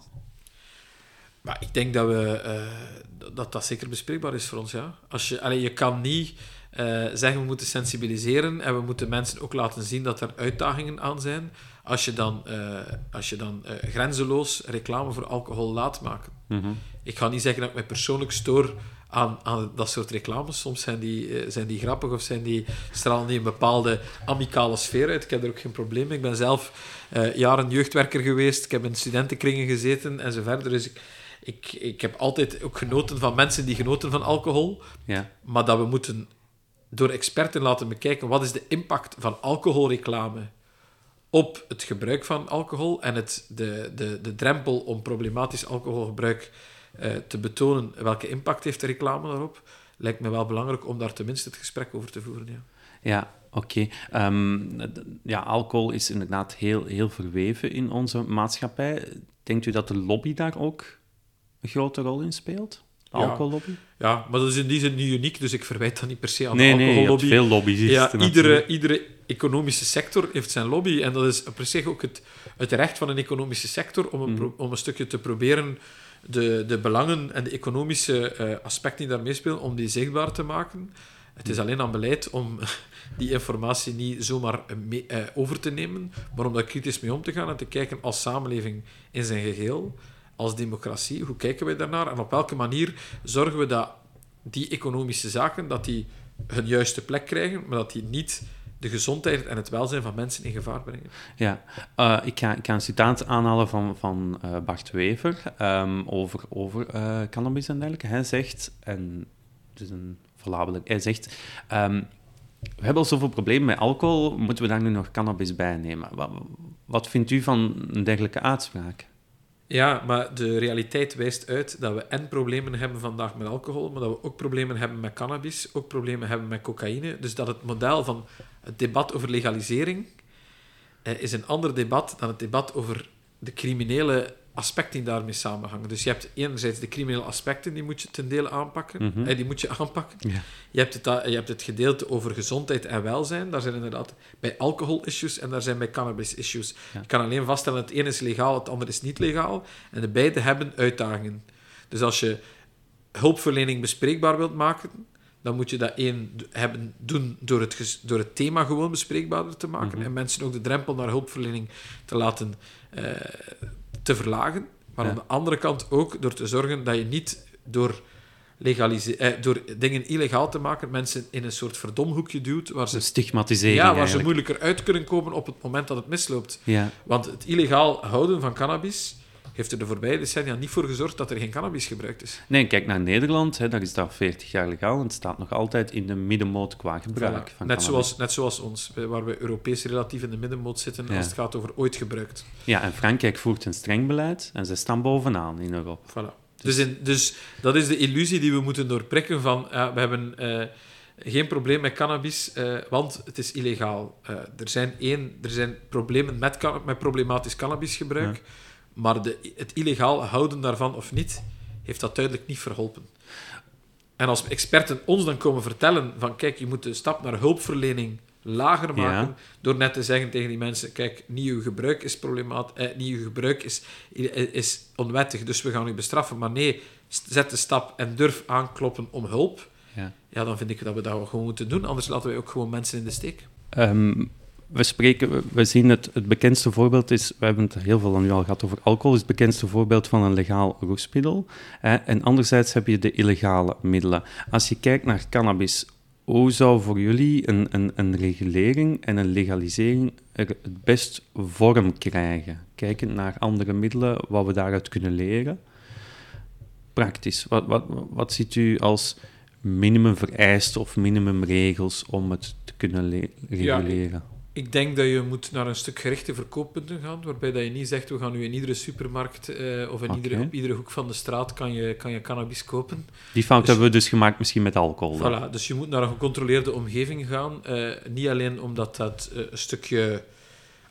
Maar ik denk dat, we, uh, dat dat zeker bespreekbaar is voor ons. Ja. Als je, allee, je kan niet uh, zeggen we moeten sensibiliseren en we moeten mensen ook laten zien dat er uitdagingen aan zijn. Als je dan, uh, als je dan grenzeloos reclame voor alcohol laat maken. Mm -hmm. Ik ga niet zeggen dat ik me persoonlijk stoor aan, aan dat soort reclames. Soms zijn die, zijn die grappig of zijn die, stralen die een bepaalde amicale sfeer uit. Ik heb er ook geen probleem mee. Ik ben zelf jaren jeugdwerker geweest. Ik heb in studentenkringen gezeten en zo verder. Dus ik, ik, ik heb altijd ook genoten van mensen die genoten van alcohol. Ja. Maar dat we moeten door experten laten bekijken wat is de impact van alcoholreclame op het gebruik van alcohol en het, de, de, de drempel om problematisch alcoholgebruik uh, te betonen. Welke impact heeft de reclame daarop? Lijkt me wel belangrijk om daar tenminste het gesprek over te voeren. Ja, ja oké. Ehm, ja, alcohol is inderdaad heel, heel verweven in onze maatschappij. Denkt u dat de lobby daar ook een grote rol in speelt? De ja. alcohollobby? Ja, maar dat is in die zin niet uniek, dus ik verwijt dat niet per se aan nee, de alcohollobby. Nee, veel lobby's. Ja, iedere, iedere economische sector heeft zijn lobby. En dat is per se ook het, het recht van een economische sector om een, mm. om een stukje te proberen de, de belangen en de economische uh, aspecten die daarmee spelen, om die zichtbaar te maken. Het is alleen aan beleid om die informatie niet zomaar mee, uh, over te nemen, maar om daar kritisch mee om te gaan en te kijken als samenleving in zijn geheel als democratie? Hoe kijken wij daarnaar? En op welke manier zorgen we dat die economische zaken dat die hun juiste plek krijgen, maar dat die niet de gezondheid en het welzijn van mensen in gevaar brengen. Ja, uh, ik, ga, een citaat aanhalen van, van uh, Bart Wever um, over, over uh, cannabis en dergelijke. Hij zegt, en het is een verlabelijk, hij zegt... Um, we hebben al zoveel problemen met alcohol, moeten we daar nu nog cannabis bij nemen? Wat, wat vindt u van een dergelijke uitspraak? Ja, maar de realiteit wijst uit dat we en problemen hebben vandaag met alcohol, maar dat we ook problemen hebben met cannabis, ook problemen hebben met cocaïne. Dus dat het model van het debat over legalisering eh, is een ander debat dan het debat over de criminele aspecten die daarmee samenhangen. Dus je hebt enerzijds de criminele aspecten, die moet je ten dele aanpakken. Mm die moet je aanpakken. Ja. Je, hebt het, je hebt het gedeelte over gezondheid en welzijn. Daar zijn inderdaad bij alcohol-issues en daar zijn bij cannabis-issues. Je kan alleen vaststellen, het ene is legaal, het andere is niet legaal. En de beide hebben uitdagingen. Dus als je hulpverlening bespreekbaar wilt maken, dan moet je dat één hebben, doen door het, door het thema gewoon bespreekbaarder te maken. Mhm. En mensen ook de drempel naar hulpverlening te laten uh, te verlagen. Maar aan de andere kant ook door te zorgen dat je niet door, eh, door dingen illegaal te maken mensen in een soort verdomhoekje duwt. Waar ze, Stigmatiseren. Ja, waar eigenlijk. ze moeilijker uit kunnen komen op het moment dat het misloopt. Ja. Want het illegaal houden van cannabis heeft er de voorbije decennia niet voor gezorgd dat er geen cannabis gebruikt is. Nee, kijk naar Nederland, hè, daar is dat 40 jaar legaal en het staat nog altijd in de middenmoot qua gebruik van net, cannabis. zoals, net zoals ons, waar we Europees relatief in de middenmoot zitten Ja. als het gaat over ooit gebruikt. Ja, en Frankrijk voert een streng beleid en ze staan bovenaan in Europa. Voilà. Dus, in, dus dat is de illusie die we moeten doorprikken van ja, we hebben eh, geen probleem met cannabis, eh, want het is illegaal. Eh, er, zijn één, er zijn problemen met, met problematisch cannabisgebruik, maar de, het illegaal houden daarvan of niet, heeft dat duidelijk niet verholpen. En als experten ons dan komen vertellen van kijk, je moet de stap naar hulpverlening lager maken, Ja. door net te zeggen tegen die mensen, kijk, niet uw gebruik is problematisch, eh, niet uw gebruik is, is onwettig, dus we gaan u bestraffen. Maar nee, zet de stap en durf aankloppen om hulp. Ja. Ja, dan vind ik dat we dat gewoon moeten doen, anders laten wij ook gewoon mensen in de steek. Ehm, we, spreken, we- zien het, het bekendste voorbeeld is, we hebben het heel veel aan u al gehad over alcohol, is het bekendste voorbeeld van een legaal roesmiddel. Hè, en anderzijds heb je de illegale middelen. Als je kijkt naar cannabis, hoe zou voor jullie een, een, een regulering en een legalisering er het best vorm krijgen? Kijkend naar andere middelen, wat we daaruit kunnen leren. Praktisch, wat, wat, wat ziet u als minimumvereisten of minimumregels om het te kunnen le- Ja, reguleren? Ik denk dat je moet naar een stuk gerichte verkooppunten gaan, waarbij dat je niet zegt, we gaan nu in iedere supermarkt eh, of in iedere, op iedere hoek van de straat kan je, kan je cannabis kopen. Die fout Dus- hebben we dus gemaakt misschien met alcohol. dan. Voilà, dus je moet naar een gecontroleerde omgeving gaan. eh, niet alleen omdat dat eh, een stukje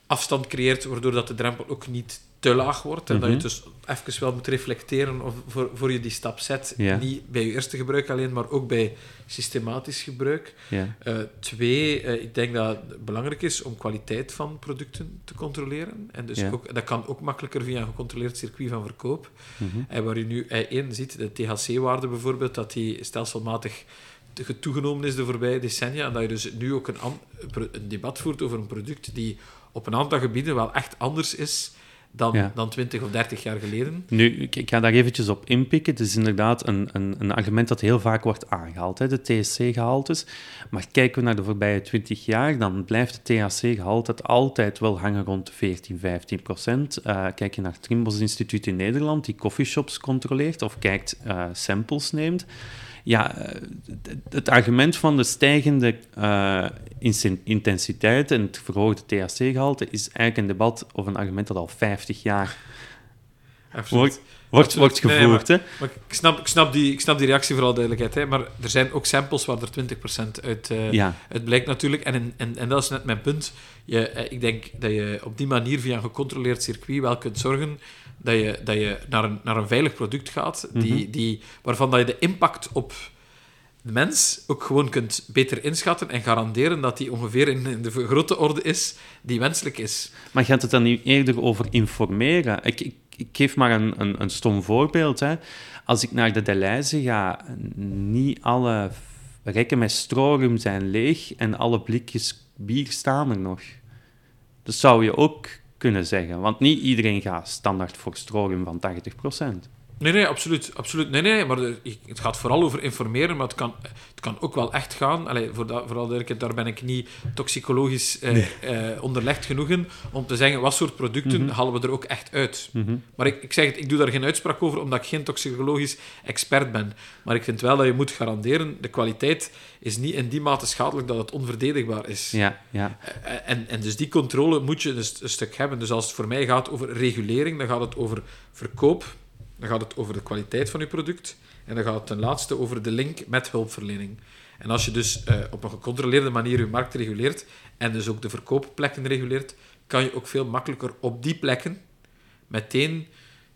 afstand creëert, waardoor dat de drempel ook niet te laag wordt. En dat je Mhm. dus even wel moet reflecteren of voor, voor je die stap zet. Ja. Niet bij je eerste gebruik alleen, maar ook bij systematisch gebruik. Ja. Eh, twee, eh, ik denk dat het belangrijk is om kwaliteit van producten te controleren. En dus ook, dat kan ook makkelijker via een gecontroleerd circuit van verkoop. Mhm. En waar je nu eh, één ziet, de THC-waarde bijvoorbeeld, dat die stelselmatig te- toegenomen is de voorbije decennia. En dat je dus nu ook een, een debat voert over een product die op een aantal gebieden wel echt anders is dan, Ja. dan 20 of 30 jaar geleden. Nu, ik, ga daar eventjes op inpikken. Het is inderdaad een, een, een argument dat heel vaak wordt aangehaald, hè, de THC-gehaltes. Maar kijken we naar de voorbije 20 jaar, dan blijft het THC-gehalte altijd wel hangen rond de 14, 15 procent. Eh, kijk je naar het Trimbos Instituut in Nederland, die coffeeshops controleert of kijkt, eh, samples neemt. Ja, eh, het- argument van de stijgende eh, intensiteit en het verhoogde THC-gehalte is eigenlijk een debat of een argument dat al 50 jaar Absoluut. wordt, wordt, wordt Nee, gevoerd. hè? Ik snap, ik, snap die, ik snap die reactie vooral duidelijkheid. Hè? Maar er zijn ook samples waar er 20% uit, eh Ja, uit blijkt natuurlijk. En, in- en, en dat is net mijn punt. Je, eh, ik denk dat je op die manier via een gecontroleerd circuit wel kunt zorgen dat je, dat je naar, een, naar een veilig product gaat, die, Mhm. die, waarvan dat je de impact op de mens ook gewoon kunt beter inschatten en garanderen dat die ongeveer in, in de grote orde is die wenselijk is. maar gaat het dan niet eerder over informeren? Ik, ik, ik geef maar een, een, een stom voorbeeld. Hè. Als ik naar de Deleuze ga, niet alle rekken met strorum zijn leeg en alle blikjes bier staan er nog. Dus zou je ook kunnen zeggen. Want niet iedereen gaat standaard voor stroom van 80%. Nee, nee, absoluut. absoluut. Nee, nee, maar het gaat vooral over informeren, maar het kan, het kan ook wel echt gaan. Allee, voor dat, vooral daar ben ik niet toxicologisch eh, eh, onderlegd genoeg in om te zeggen wat soort producten Mhm. halen we er ook echt uit. Mhm. Maar ik, ik zeg het, ik doe daar geen uitspraak over, omdat ik geen toxicologisch expert ben. Maar ik vind wel dat je moet garanderen, de kwaliteit is niet in die mate schadelijk dat het onverdedigbaar is. Ja, ja. Eh, En, en dus die controle moet je een, een stuk hebben. Dus als het voor mij gaat over regulering, dan gaat het over verkoop, dan gaat het over de kwaliteit van je product en dan gaat het ten laatste over de link met hulpverlening. En als je dus eh, op een gecontroleerde manier je markt reguleert en dus ook de verkoopplekken reguleert, kan je ook veel makkelijker op die plekken meteen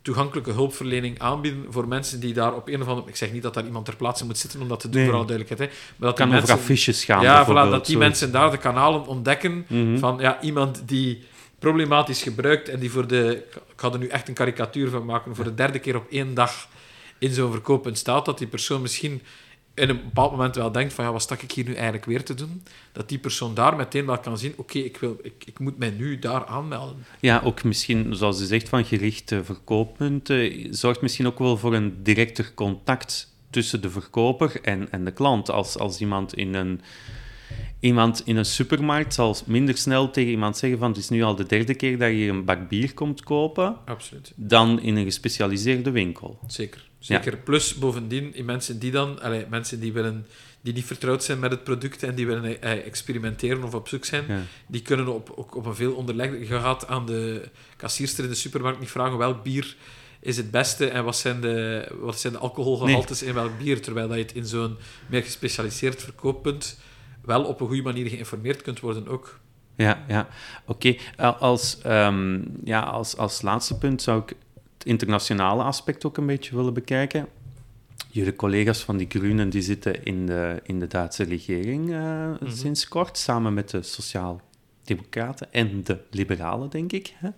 toegankelijke hulpverlening aanbieden voor mensen die daar op een of andere... Ik zeg niet dat daar iemand ter plaatse moet zitten om dat te doen, Nee. voor alle duidelijkheid. Hè, maar dat kan die over mensen- affiches gaan, ja, voilà, dat die mensen daar de kanalen ontdekken Mhm. van ja, iemand die problematisch gebruikt en die voor de... Ik ga er nu echt een karikatuur van maken. Voor de derde keer op één dag in zo'n verkooppunt staat, dat die persoon misschien in een bepaald moment wel denkt van ja, wat stak ik hier nu eigenlijk weer te doen? Dat die persoon daar meteen wel kan zien, oké, ik wil ik, ik moet mij nu daar aanmelden. Ja, ook misschien, zoals u zegt, van gerichte verkooppunten, zorgt misschien ook wel voor een directer contact tussen de verkoper en, en de klant. Als, als iemand in een, iemand in een supermarkt zal minder snel tegen iemand zeggen van het is nu al de derde keer dat je hier een bak bier komt kopen, Absoluut. dan in een gespecialiseerde winkel. Zeker. Zeker. Plus, bovendien, in mensen die dan, allee, mensen die, willen, die niet vertrouwd zijn met het product en die willen eh, experimenteren of op zoek zijn, Ja. die kunnen op, ook op een veel onderlegd... Je gaat aan de kassierster in de supermarkt niet vragen welk bier is het beste en wat zijn de, wat zijn de alcoholgehaltes in welk bier, terwijl dat je het in zo'n meer gespecialiseerd verkooppunt wel op een goede manier geïnformeerd kunt worden ook. Ja, ja. oké. Al- Als, ehm, ja, als, als laatste punt zou ik het internationale aspect ook een beetje willen bekijken. Jullie collega's van die Groenen die zitten in de, in de Duitse regering eh, sinds kort, samen met de Sociaal-Democraten en de Liberalen, denk ik. Hè?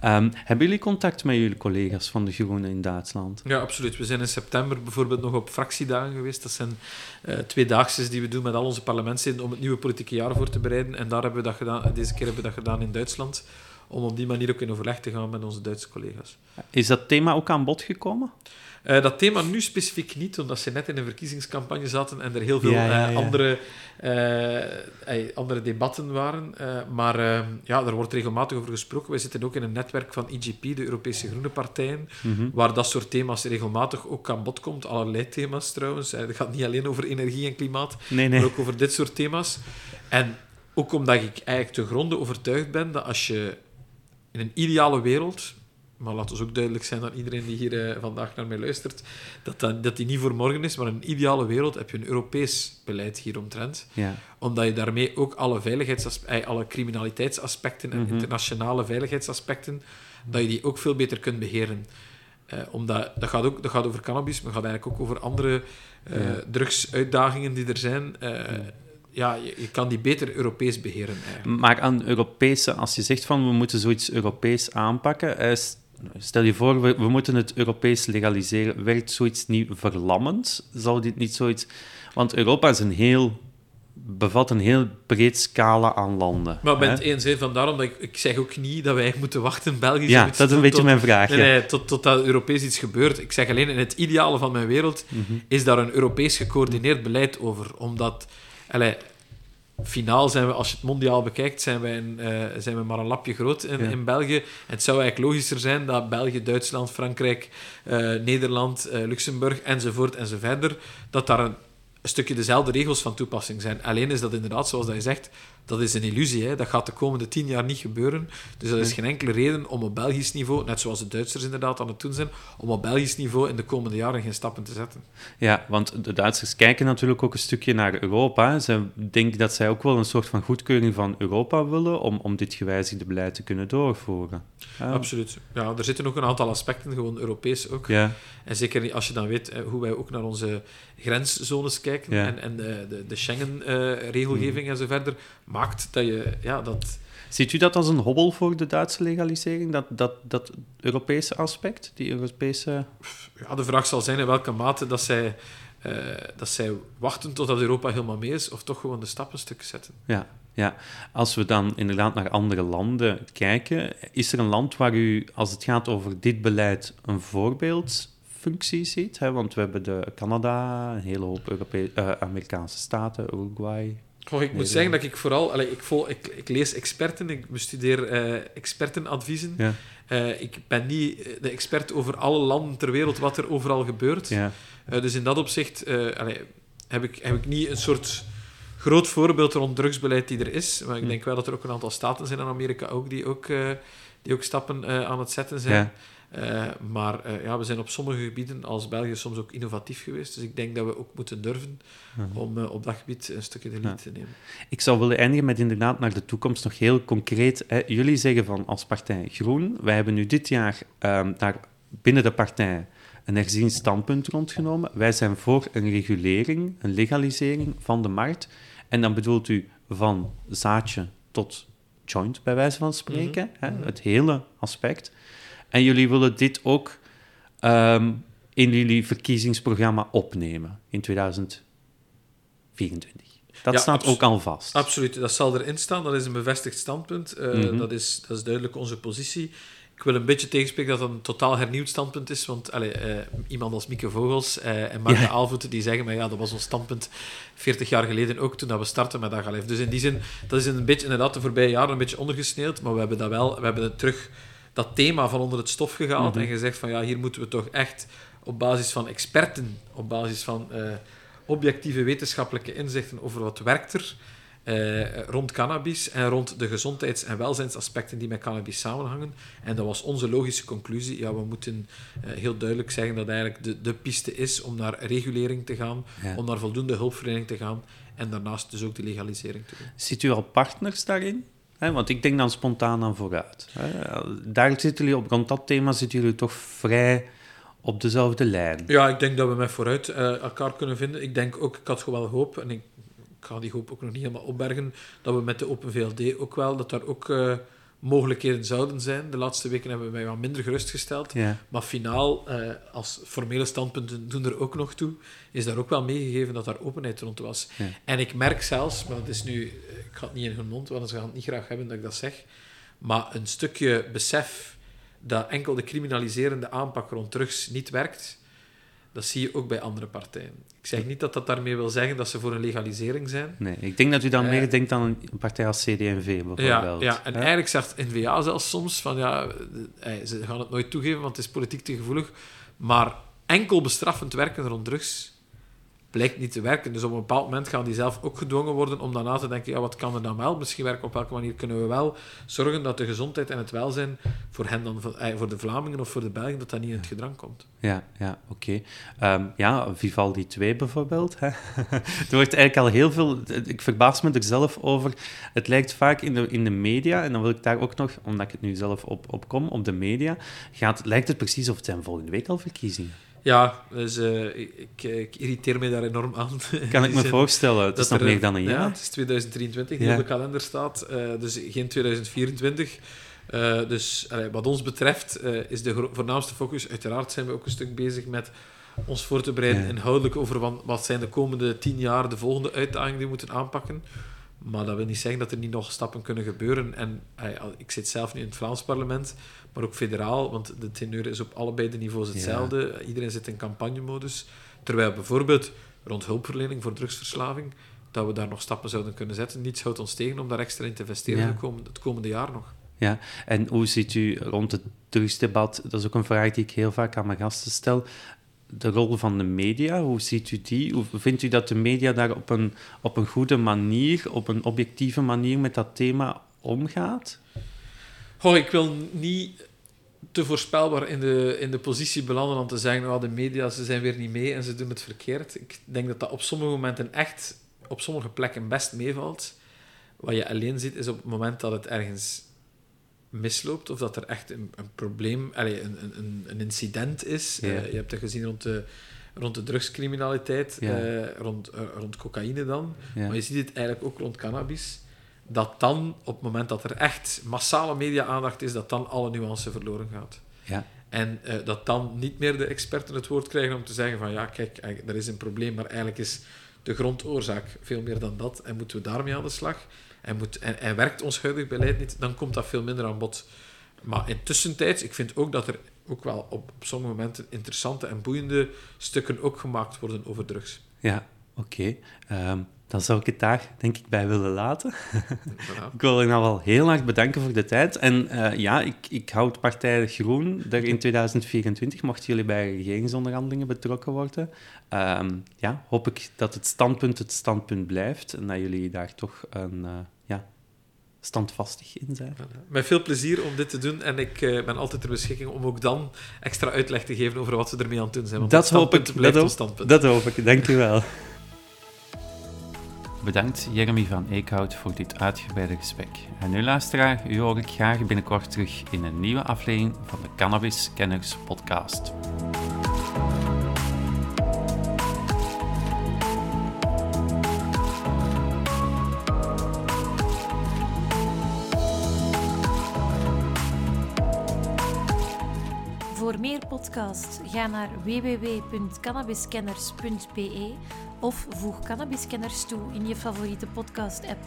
Ehm, hebben jullie contact met jullie collega's van de Groenen in Duitsland? Ja, absoluut. We zijn in september bijvoorbeeld nog op fractiedagen geweest. Dat zijn eh tweedaagses die we doen met al onze parlementsleden om het nieuwe politieke jaar voor te bereiden. En daar hebben we dat gedaan, deze keer hebben we dat gedaan in Duitsland, om op die manier ook in overleg te gaan met onze Duitse collega's. Is dat thema ook aan bod gekomen? Eh, dat thema nu specifiek niet, omdat ze net in een verkiezingscampagne zaten en er heel veel Ja, ja, eh, andere, eh, andere debatten waren. Maar ja, er wordt regelmatig over gesproken. Wij zitten ook in een netwerk van IGP, de Europese Groene Partijen, Mhm. waar dat soort thema's regelmatig ook aan bod komt. Allerlei thema's trouwens. Het gaat niet alleen over energie en klimaat, Nee, maar ook over dit soort thema's. En ook omdat ik eigenlijk te gronde overtuigd ben dat als je in een ideale wereld, maar laat ons ook duidelijk zijn aan iedereen die hier eh, vandaag naar mij luistert, dat, dat dat die niet voor morgen is, maar in een ideale wereld heb je een Europees beleid hieromtrent Ja. omdat je daarmee ook alle, veiligheidsaspe- eh, alle criminaliteitsaspecten en Mhm. internationale veiligheidsaspecten, dat je die ook veel beter kunt beheren. Eh, omdat, dat, gaat ook, dat gaat over cannabis, maar gaat eigenlijk ook over andere eh, Ja. drugsuitdagingen die er zijn. Eh, ja, je, je kan die beter Europees beheren eigenlijk. Maar aan Europese, als je zegt van we moeten zoiets Europees aanpakken, eh, stel je voor, we, we moeten het Europees legaliseren, werkt zoiets niet verlammend? Zou dit niet zoiets... Want Europa is een heel, bevat een heel breed scala aan landen. Maar hè? het eens, hè, vandaar omdat ik, ik zeg ook niet dat wij moeten wachten, België Ja, dat is een beetje tot- mijn vraag. Nee, nee, tot, tot dat Europees iets gebeurt. Ik zeg alleen, in het ideale van mijn wereld Mhm. is daar een Europees gecoördineerd beleid over. Omdat, allee, finaal zijn we, als je het mondiaal bekijkt, zijn, wij een, eh, zijn we maar een lapje groot in, Ja. in België. En het zou eigenlijk logischer zijn dat België, Duitsland, Frankrijk, eh, Nederland, eh, Luxemburg enzovoort enzoverder, dat daar een, een stukje dezelfde regels van toepassing zijn. Alleen is dat inderdaad, zoals dat je zegt, dat is een illusie. Hè? Dat gaat de komende tien jaar niet gebeuren. Dus dat is geen enkele reden om op Belgisch niveau, net zoals de Duitsers inderdaad aan het doen zijn, om op Belgisch niveau in de komende jaren geen stappen te zetten. Ja, want de Duitsers kijken natuurlijk ook een stukje naar Europa. Ze denken dat zij ook wel een soort van goedkeuring van Europa willen om, om dit gewijzigde beleid te kunnen doorvoeren. Ja. Absoluut. Ja, er zitten ook een aantal aspecten, gewoon Europees ook. Ja, En zeker als je dan weet eh, hoe wij ook naar onze grenszones kijken Ja. en, en de, de, de Schengen-regelgeving en zo verder, maakt dat je... Ja, dat, Ziet u dat als een hobbel voor de Duitse legalisering, dat, dat, dat Europese aspect, die Europese... ja, de vraag zal zijn in welke mate dat zij, eh, dat zij wachten totdat Europa helemaal mee is, of toch gewoon de stappen stuk zetten. Ja, Ja, als we dan inderdaad naar andere landen kijken, is er een land waar u, als het gaat over dit beleid, een voorbeeldfunctie ziet? Hè? Want we hebben de Canada, een hele hoop uh, Amerikaanse staten, Uruguay. Oh, ik moet zeggen dat ik vooral... Ik, vol, ik, ik, lees experten, ik bestudeer uh, expertenadviezen. Ja. Uh, ik ben niet de expert over alle landen ter wereld, wat er overal gebeurt. Ja. dus in dat opzicht heb, ik, heb ik niet een soort groot voorbeeld rond drugsbeleid die er is. Maar ik hm. denk wel dat er ook een aantal staten zijn in Amerika ook die ook, die ook stappen aan het zetten zijn. Ja. Uh, maar ja, we zijn op sommige gebieden als België soms ook innovatief geweest. Dus ik denk dat we ook moeten durven hm. om op dat gebied een stukje de lead te nemen. Ik zou willen eindigen met inderdaad naar de toekomst nog heel concreet. Hè. Jullie zeggen van als partij Groen, wij hebben nu dit jaar um, daar binnen de partij een herzien standpunt rondgenomen. Wij zijn voor een regulering, een legalisering van de markt. En dan bedoelt u van zaadje tot joint, bij wijze van spreken. Mhm. hè, het hele aspect. En jullie willen dit ook um, in jullie verkiezingsprogramma opnemen in 2024. Dat ja, staat ook al vast. Absoluut, dat zal erin staan. Dat is een bevestigd standpunt. Uh, Mhm. dat, is, dat is duidelijk onze positie. Ik wil een beetje tegenspreken dat dat een totaal hernieuwd standpunt is. Want allee, uh, iemand als Mieke Vogels uh, en Marke Ja. Aalvoeten die zeggen, maar ja, dat was ons standpunt 40 jaar geleden ook, toen dat we startten met Agalef. Dus in die zin, dat is een beetje inderdaad de voorbije jaren een beetje ondergesneeuwd. Maar we hebben dat wel, we hebben het terug dat thema van onder het stof gehaald Mhm. en gezegd van ja, hier moeten we toch echt op basis van experten, op basis van uh, objectieve wetenschappelijke inzichten over wat werkt er, uh, rond cannabis en rond de gezondheids- en welzijnsaspecten die met cannabis samenhangen. En dat was onze logische conclusie. Ja, we moeten uh, heel duidelijk zeggen dat eigenlijk de, de piste is om naar regulering te gaan, Ja. om naar voldoende hulpverlening te gaan en daarnaast dus ook de legalisering te doen. Ziet u al partners daarin? Want ik denk dan spontaan aan vooruit. Hè. Daar zitten jullie op, rond dat thema zitten jullie toch vrij op dezelfde lijn. Ja, ik denk dat we met vooruit uh, elkaar kunnen vinden. Ik denk ook, ik had gewoon wel hoop, en ik, ga die hoop ook nog niet helemaal opbergen, dat we met de Open VLD ook wel, dat daar ook uh, mogelijkheden zouden zijn. De laatste weken hebben we mij wat minder gerustgesteld. Ja. Maar finaal, uh, als formele standpunten doen er ook nog toe, is daar ook wel meegegeven dat daar openheid rond was. Ja. En ik merk zelfs, maar dat is nu, ik ga het niet in hun mond, want ze gaan het niet graag hebben dat ik dat zeg, maar een stukje besef dat enkel de criminaliserende aanpak rond drugs niet werkt, dat zie je ook bij andere partijen. Ik zeg niet dat dat daarmee wil zeggen dat ze voor een legalisering zijn. Nee, ik denk dat u dan Eh, meer denkt aan een partij als CD&V bijvoorbeeld. Ja, ja. en eigenlijk zegt N-VA zelfs soms van ja, eh, ze gaan het nooit toegeven, want het is politiek te gevoelig, maar enkel bestraffend werken rond drugs blijkt niet te werken. Dus op een bepaald moment gaan die zelf ook gedwongen worden om daarna te denken, ja, wat kan er dan wel misschien werken? Op welke manier kunnen we wel zorgen dat de gezondheid en het welzijn voor hen dan, voor de Vlamingen of voor de Belgen, dat dat niet in het gedrang komt. Ja, ja oké. Um, ja, Vivaldi 2 bijvoorbeeld. Hè? er wordt eigenlijk al heel veel... Ik verbaas me er zelf over. Het lijkt vaak in de, in de media, en dan wil ik daar ook nog, omdat ik het nu zelf op, op kom, op de media, gaat, lijkt het precies of het zijn volgende week al verkiezingen. Ja, dus uh, ik, ik, irriteer me daar enorm aan. Kan ik me voorstellen. Het is nog er, meer dan een jaar. Ja, het is 2023 die Ja. op de kalender staat, uh, dus geen 2024. Uh, dus allee, wat ons betreft eh, is de voornaamste focus... Uiteraard zijn we ook een stuk bezig met ons voor te bereiden Ja. inhoudelijk over wat, wat zijn de komende tien jaar de volgende uitdagingen die we moeten aanpakken. Maar dat wil niet zeggen dat er niet nog stappen kunnen gebeuren. En al- ik zit zelf nu in het Vlaams parlement, maar ook federaal, want de teneur is op allebei de niveaus hetzelfde. Iedereen zit in campagnemodus. Terwijl bijvoorbeeld rond hulpverlening voor drugsverslaving, dat we daar nog stappen zouden kunnen zetten. Niets houdt ons tegen om daar extra in te investeren Ja. het, komende, het komende jaar nog. Ja, en hoe ziet u rond het drugsdebat, dat is ook een vraag die ik heel vaak aan mijn gasten stel, de rol van de media, hoe ziet u die? Hoe vindt u dat de media daar op een, op een goede manier, op een objectieve manier met dat thema omgaat? Goh, ik wil niet te voorspelbaar in de, in de positie belanden om te zeggen, oh, de media ze zijn weer niet mee en ze doen het verkeerd. Ik denk dat dat op sommige momenten echt op sommige plekken best meevalt. Wat je alleen ziet, is op het moment dat het ergens misloopt of dat er echt een, een probleem, allez, een, een, een incident is. Ja. Uh, je hebt dat gezien rond de, rond de drugscriminaliteit, Ja. uh, rond, uh, rond cocaïne dan. Ja. Maar je ziet het eigenlijk ook rond cannabis. Dat dan, op het moment dat er echt massale media-aandacht is, dat dan alle nuance verloren gaat. Ja. En dat dan niet meer de experten het woord krijgen om te zeggen van ja, kijk, er is een probleem, maar eigenlijk is de grondoorzaak veel meer dan dat en moeten we daarmee aan de slag. Hij, moet, hij, hij werkt ons huidig beleid niet, dan komt dat veel minder aan bod. Maar intussen ik vind ook dat er ook wel op, op sommige momenten interessante en boeiende stukken ook gemaakt worden over drugs. Ja, oké. Ehm, dan zou ik het daar, denk ik, bij willen laten. Voilà. ik wil je nou wel heel erg bedanken voor de tijd. En eh, ja, ik, ik houd partij Groen er in 2024, mochten jullie bij regeringsonderhandelingen betrokken worden. Ehm, ja, hoop ik dat het standpunt het standpunt blijft en dat jullie daar toch een, eh, ja, standvastig in zijn. Met veel plezier om dit te doen en ik eh, ben altijd ter beschikking om ook dan extra uitleg te geven over wat we ermee aan het doen zijn. Want Dat hoop ik. blijft Dat hoop, standpunt. dat hoop ik. Dank u wel. Bedankt Jeremy van Eekhout voor dit uitgebreide gesprek. En nu luisteraar, u hoor ik graag binnenkort terug in een nieuwe aflevering van de Cannabis Kenners podcast. Podcasts ga naar www.cannabiskenners.be of voeg Cannabiskenners toe in je favoriete podcast-app.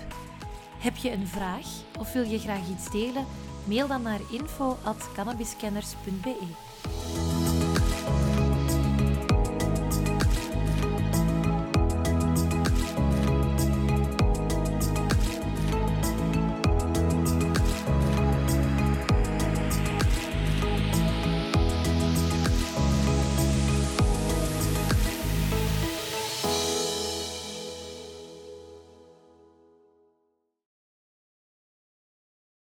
Heb je een vraag of wil je graag iets delen? Mail dan naar info.cannabiskenners.be.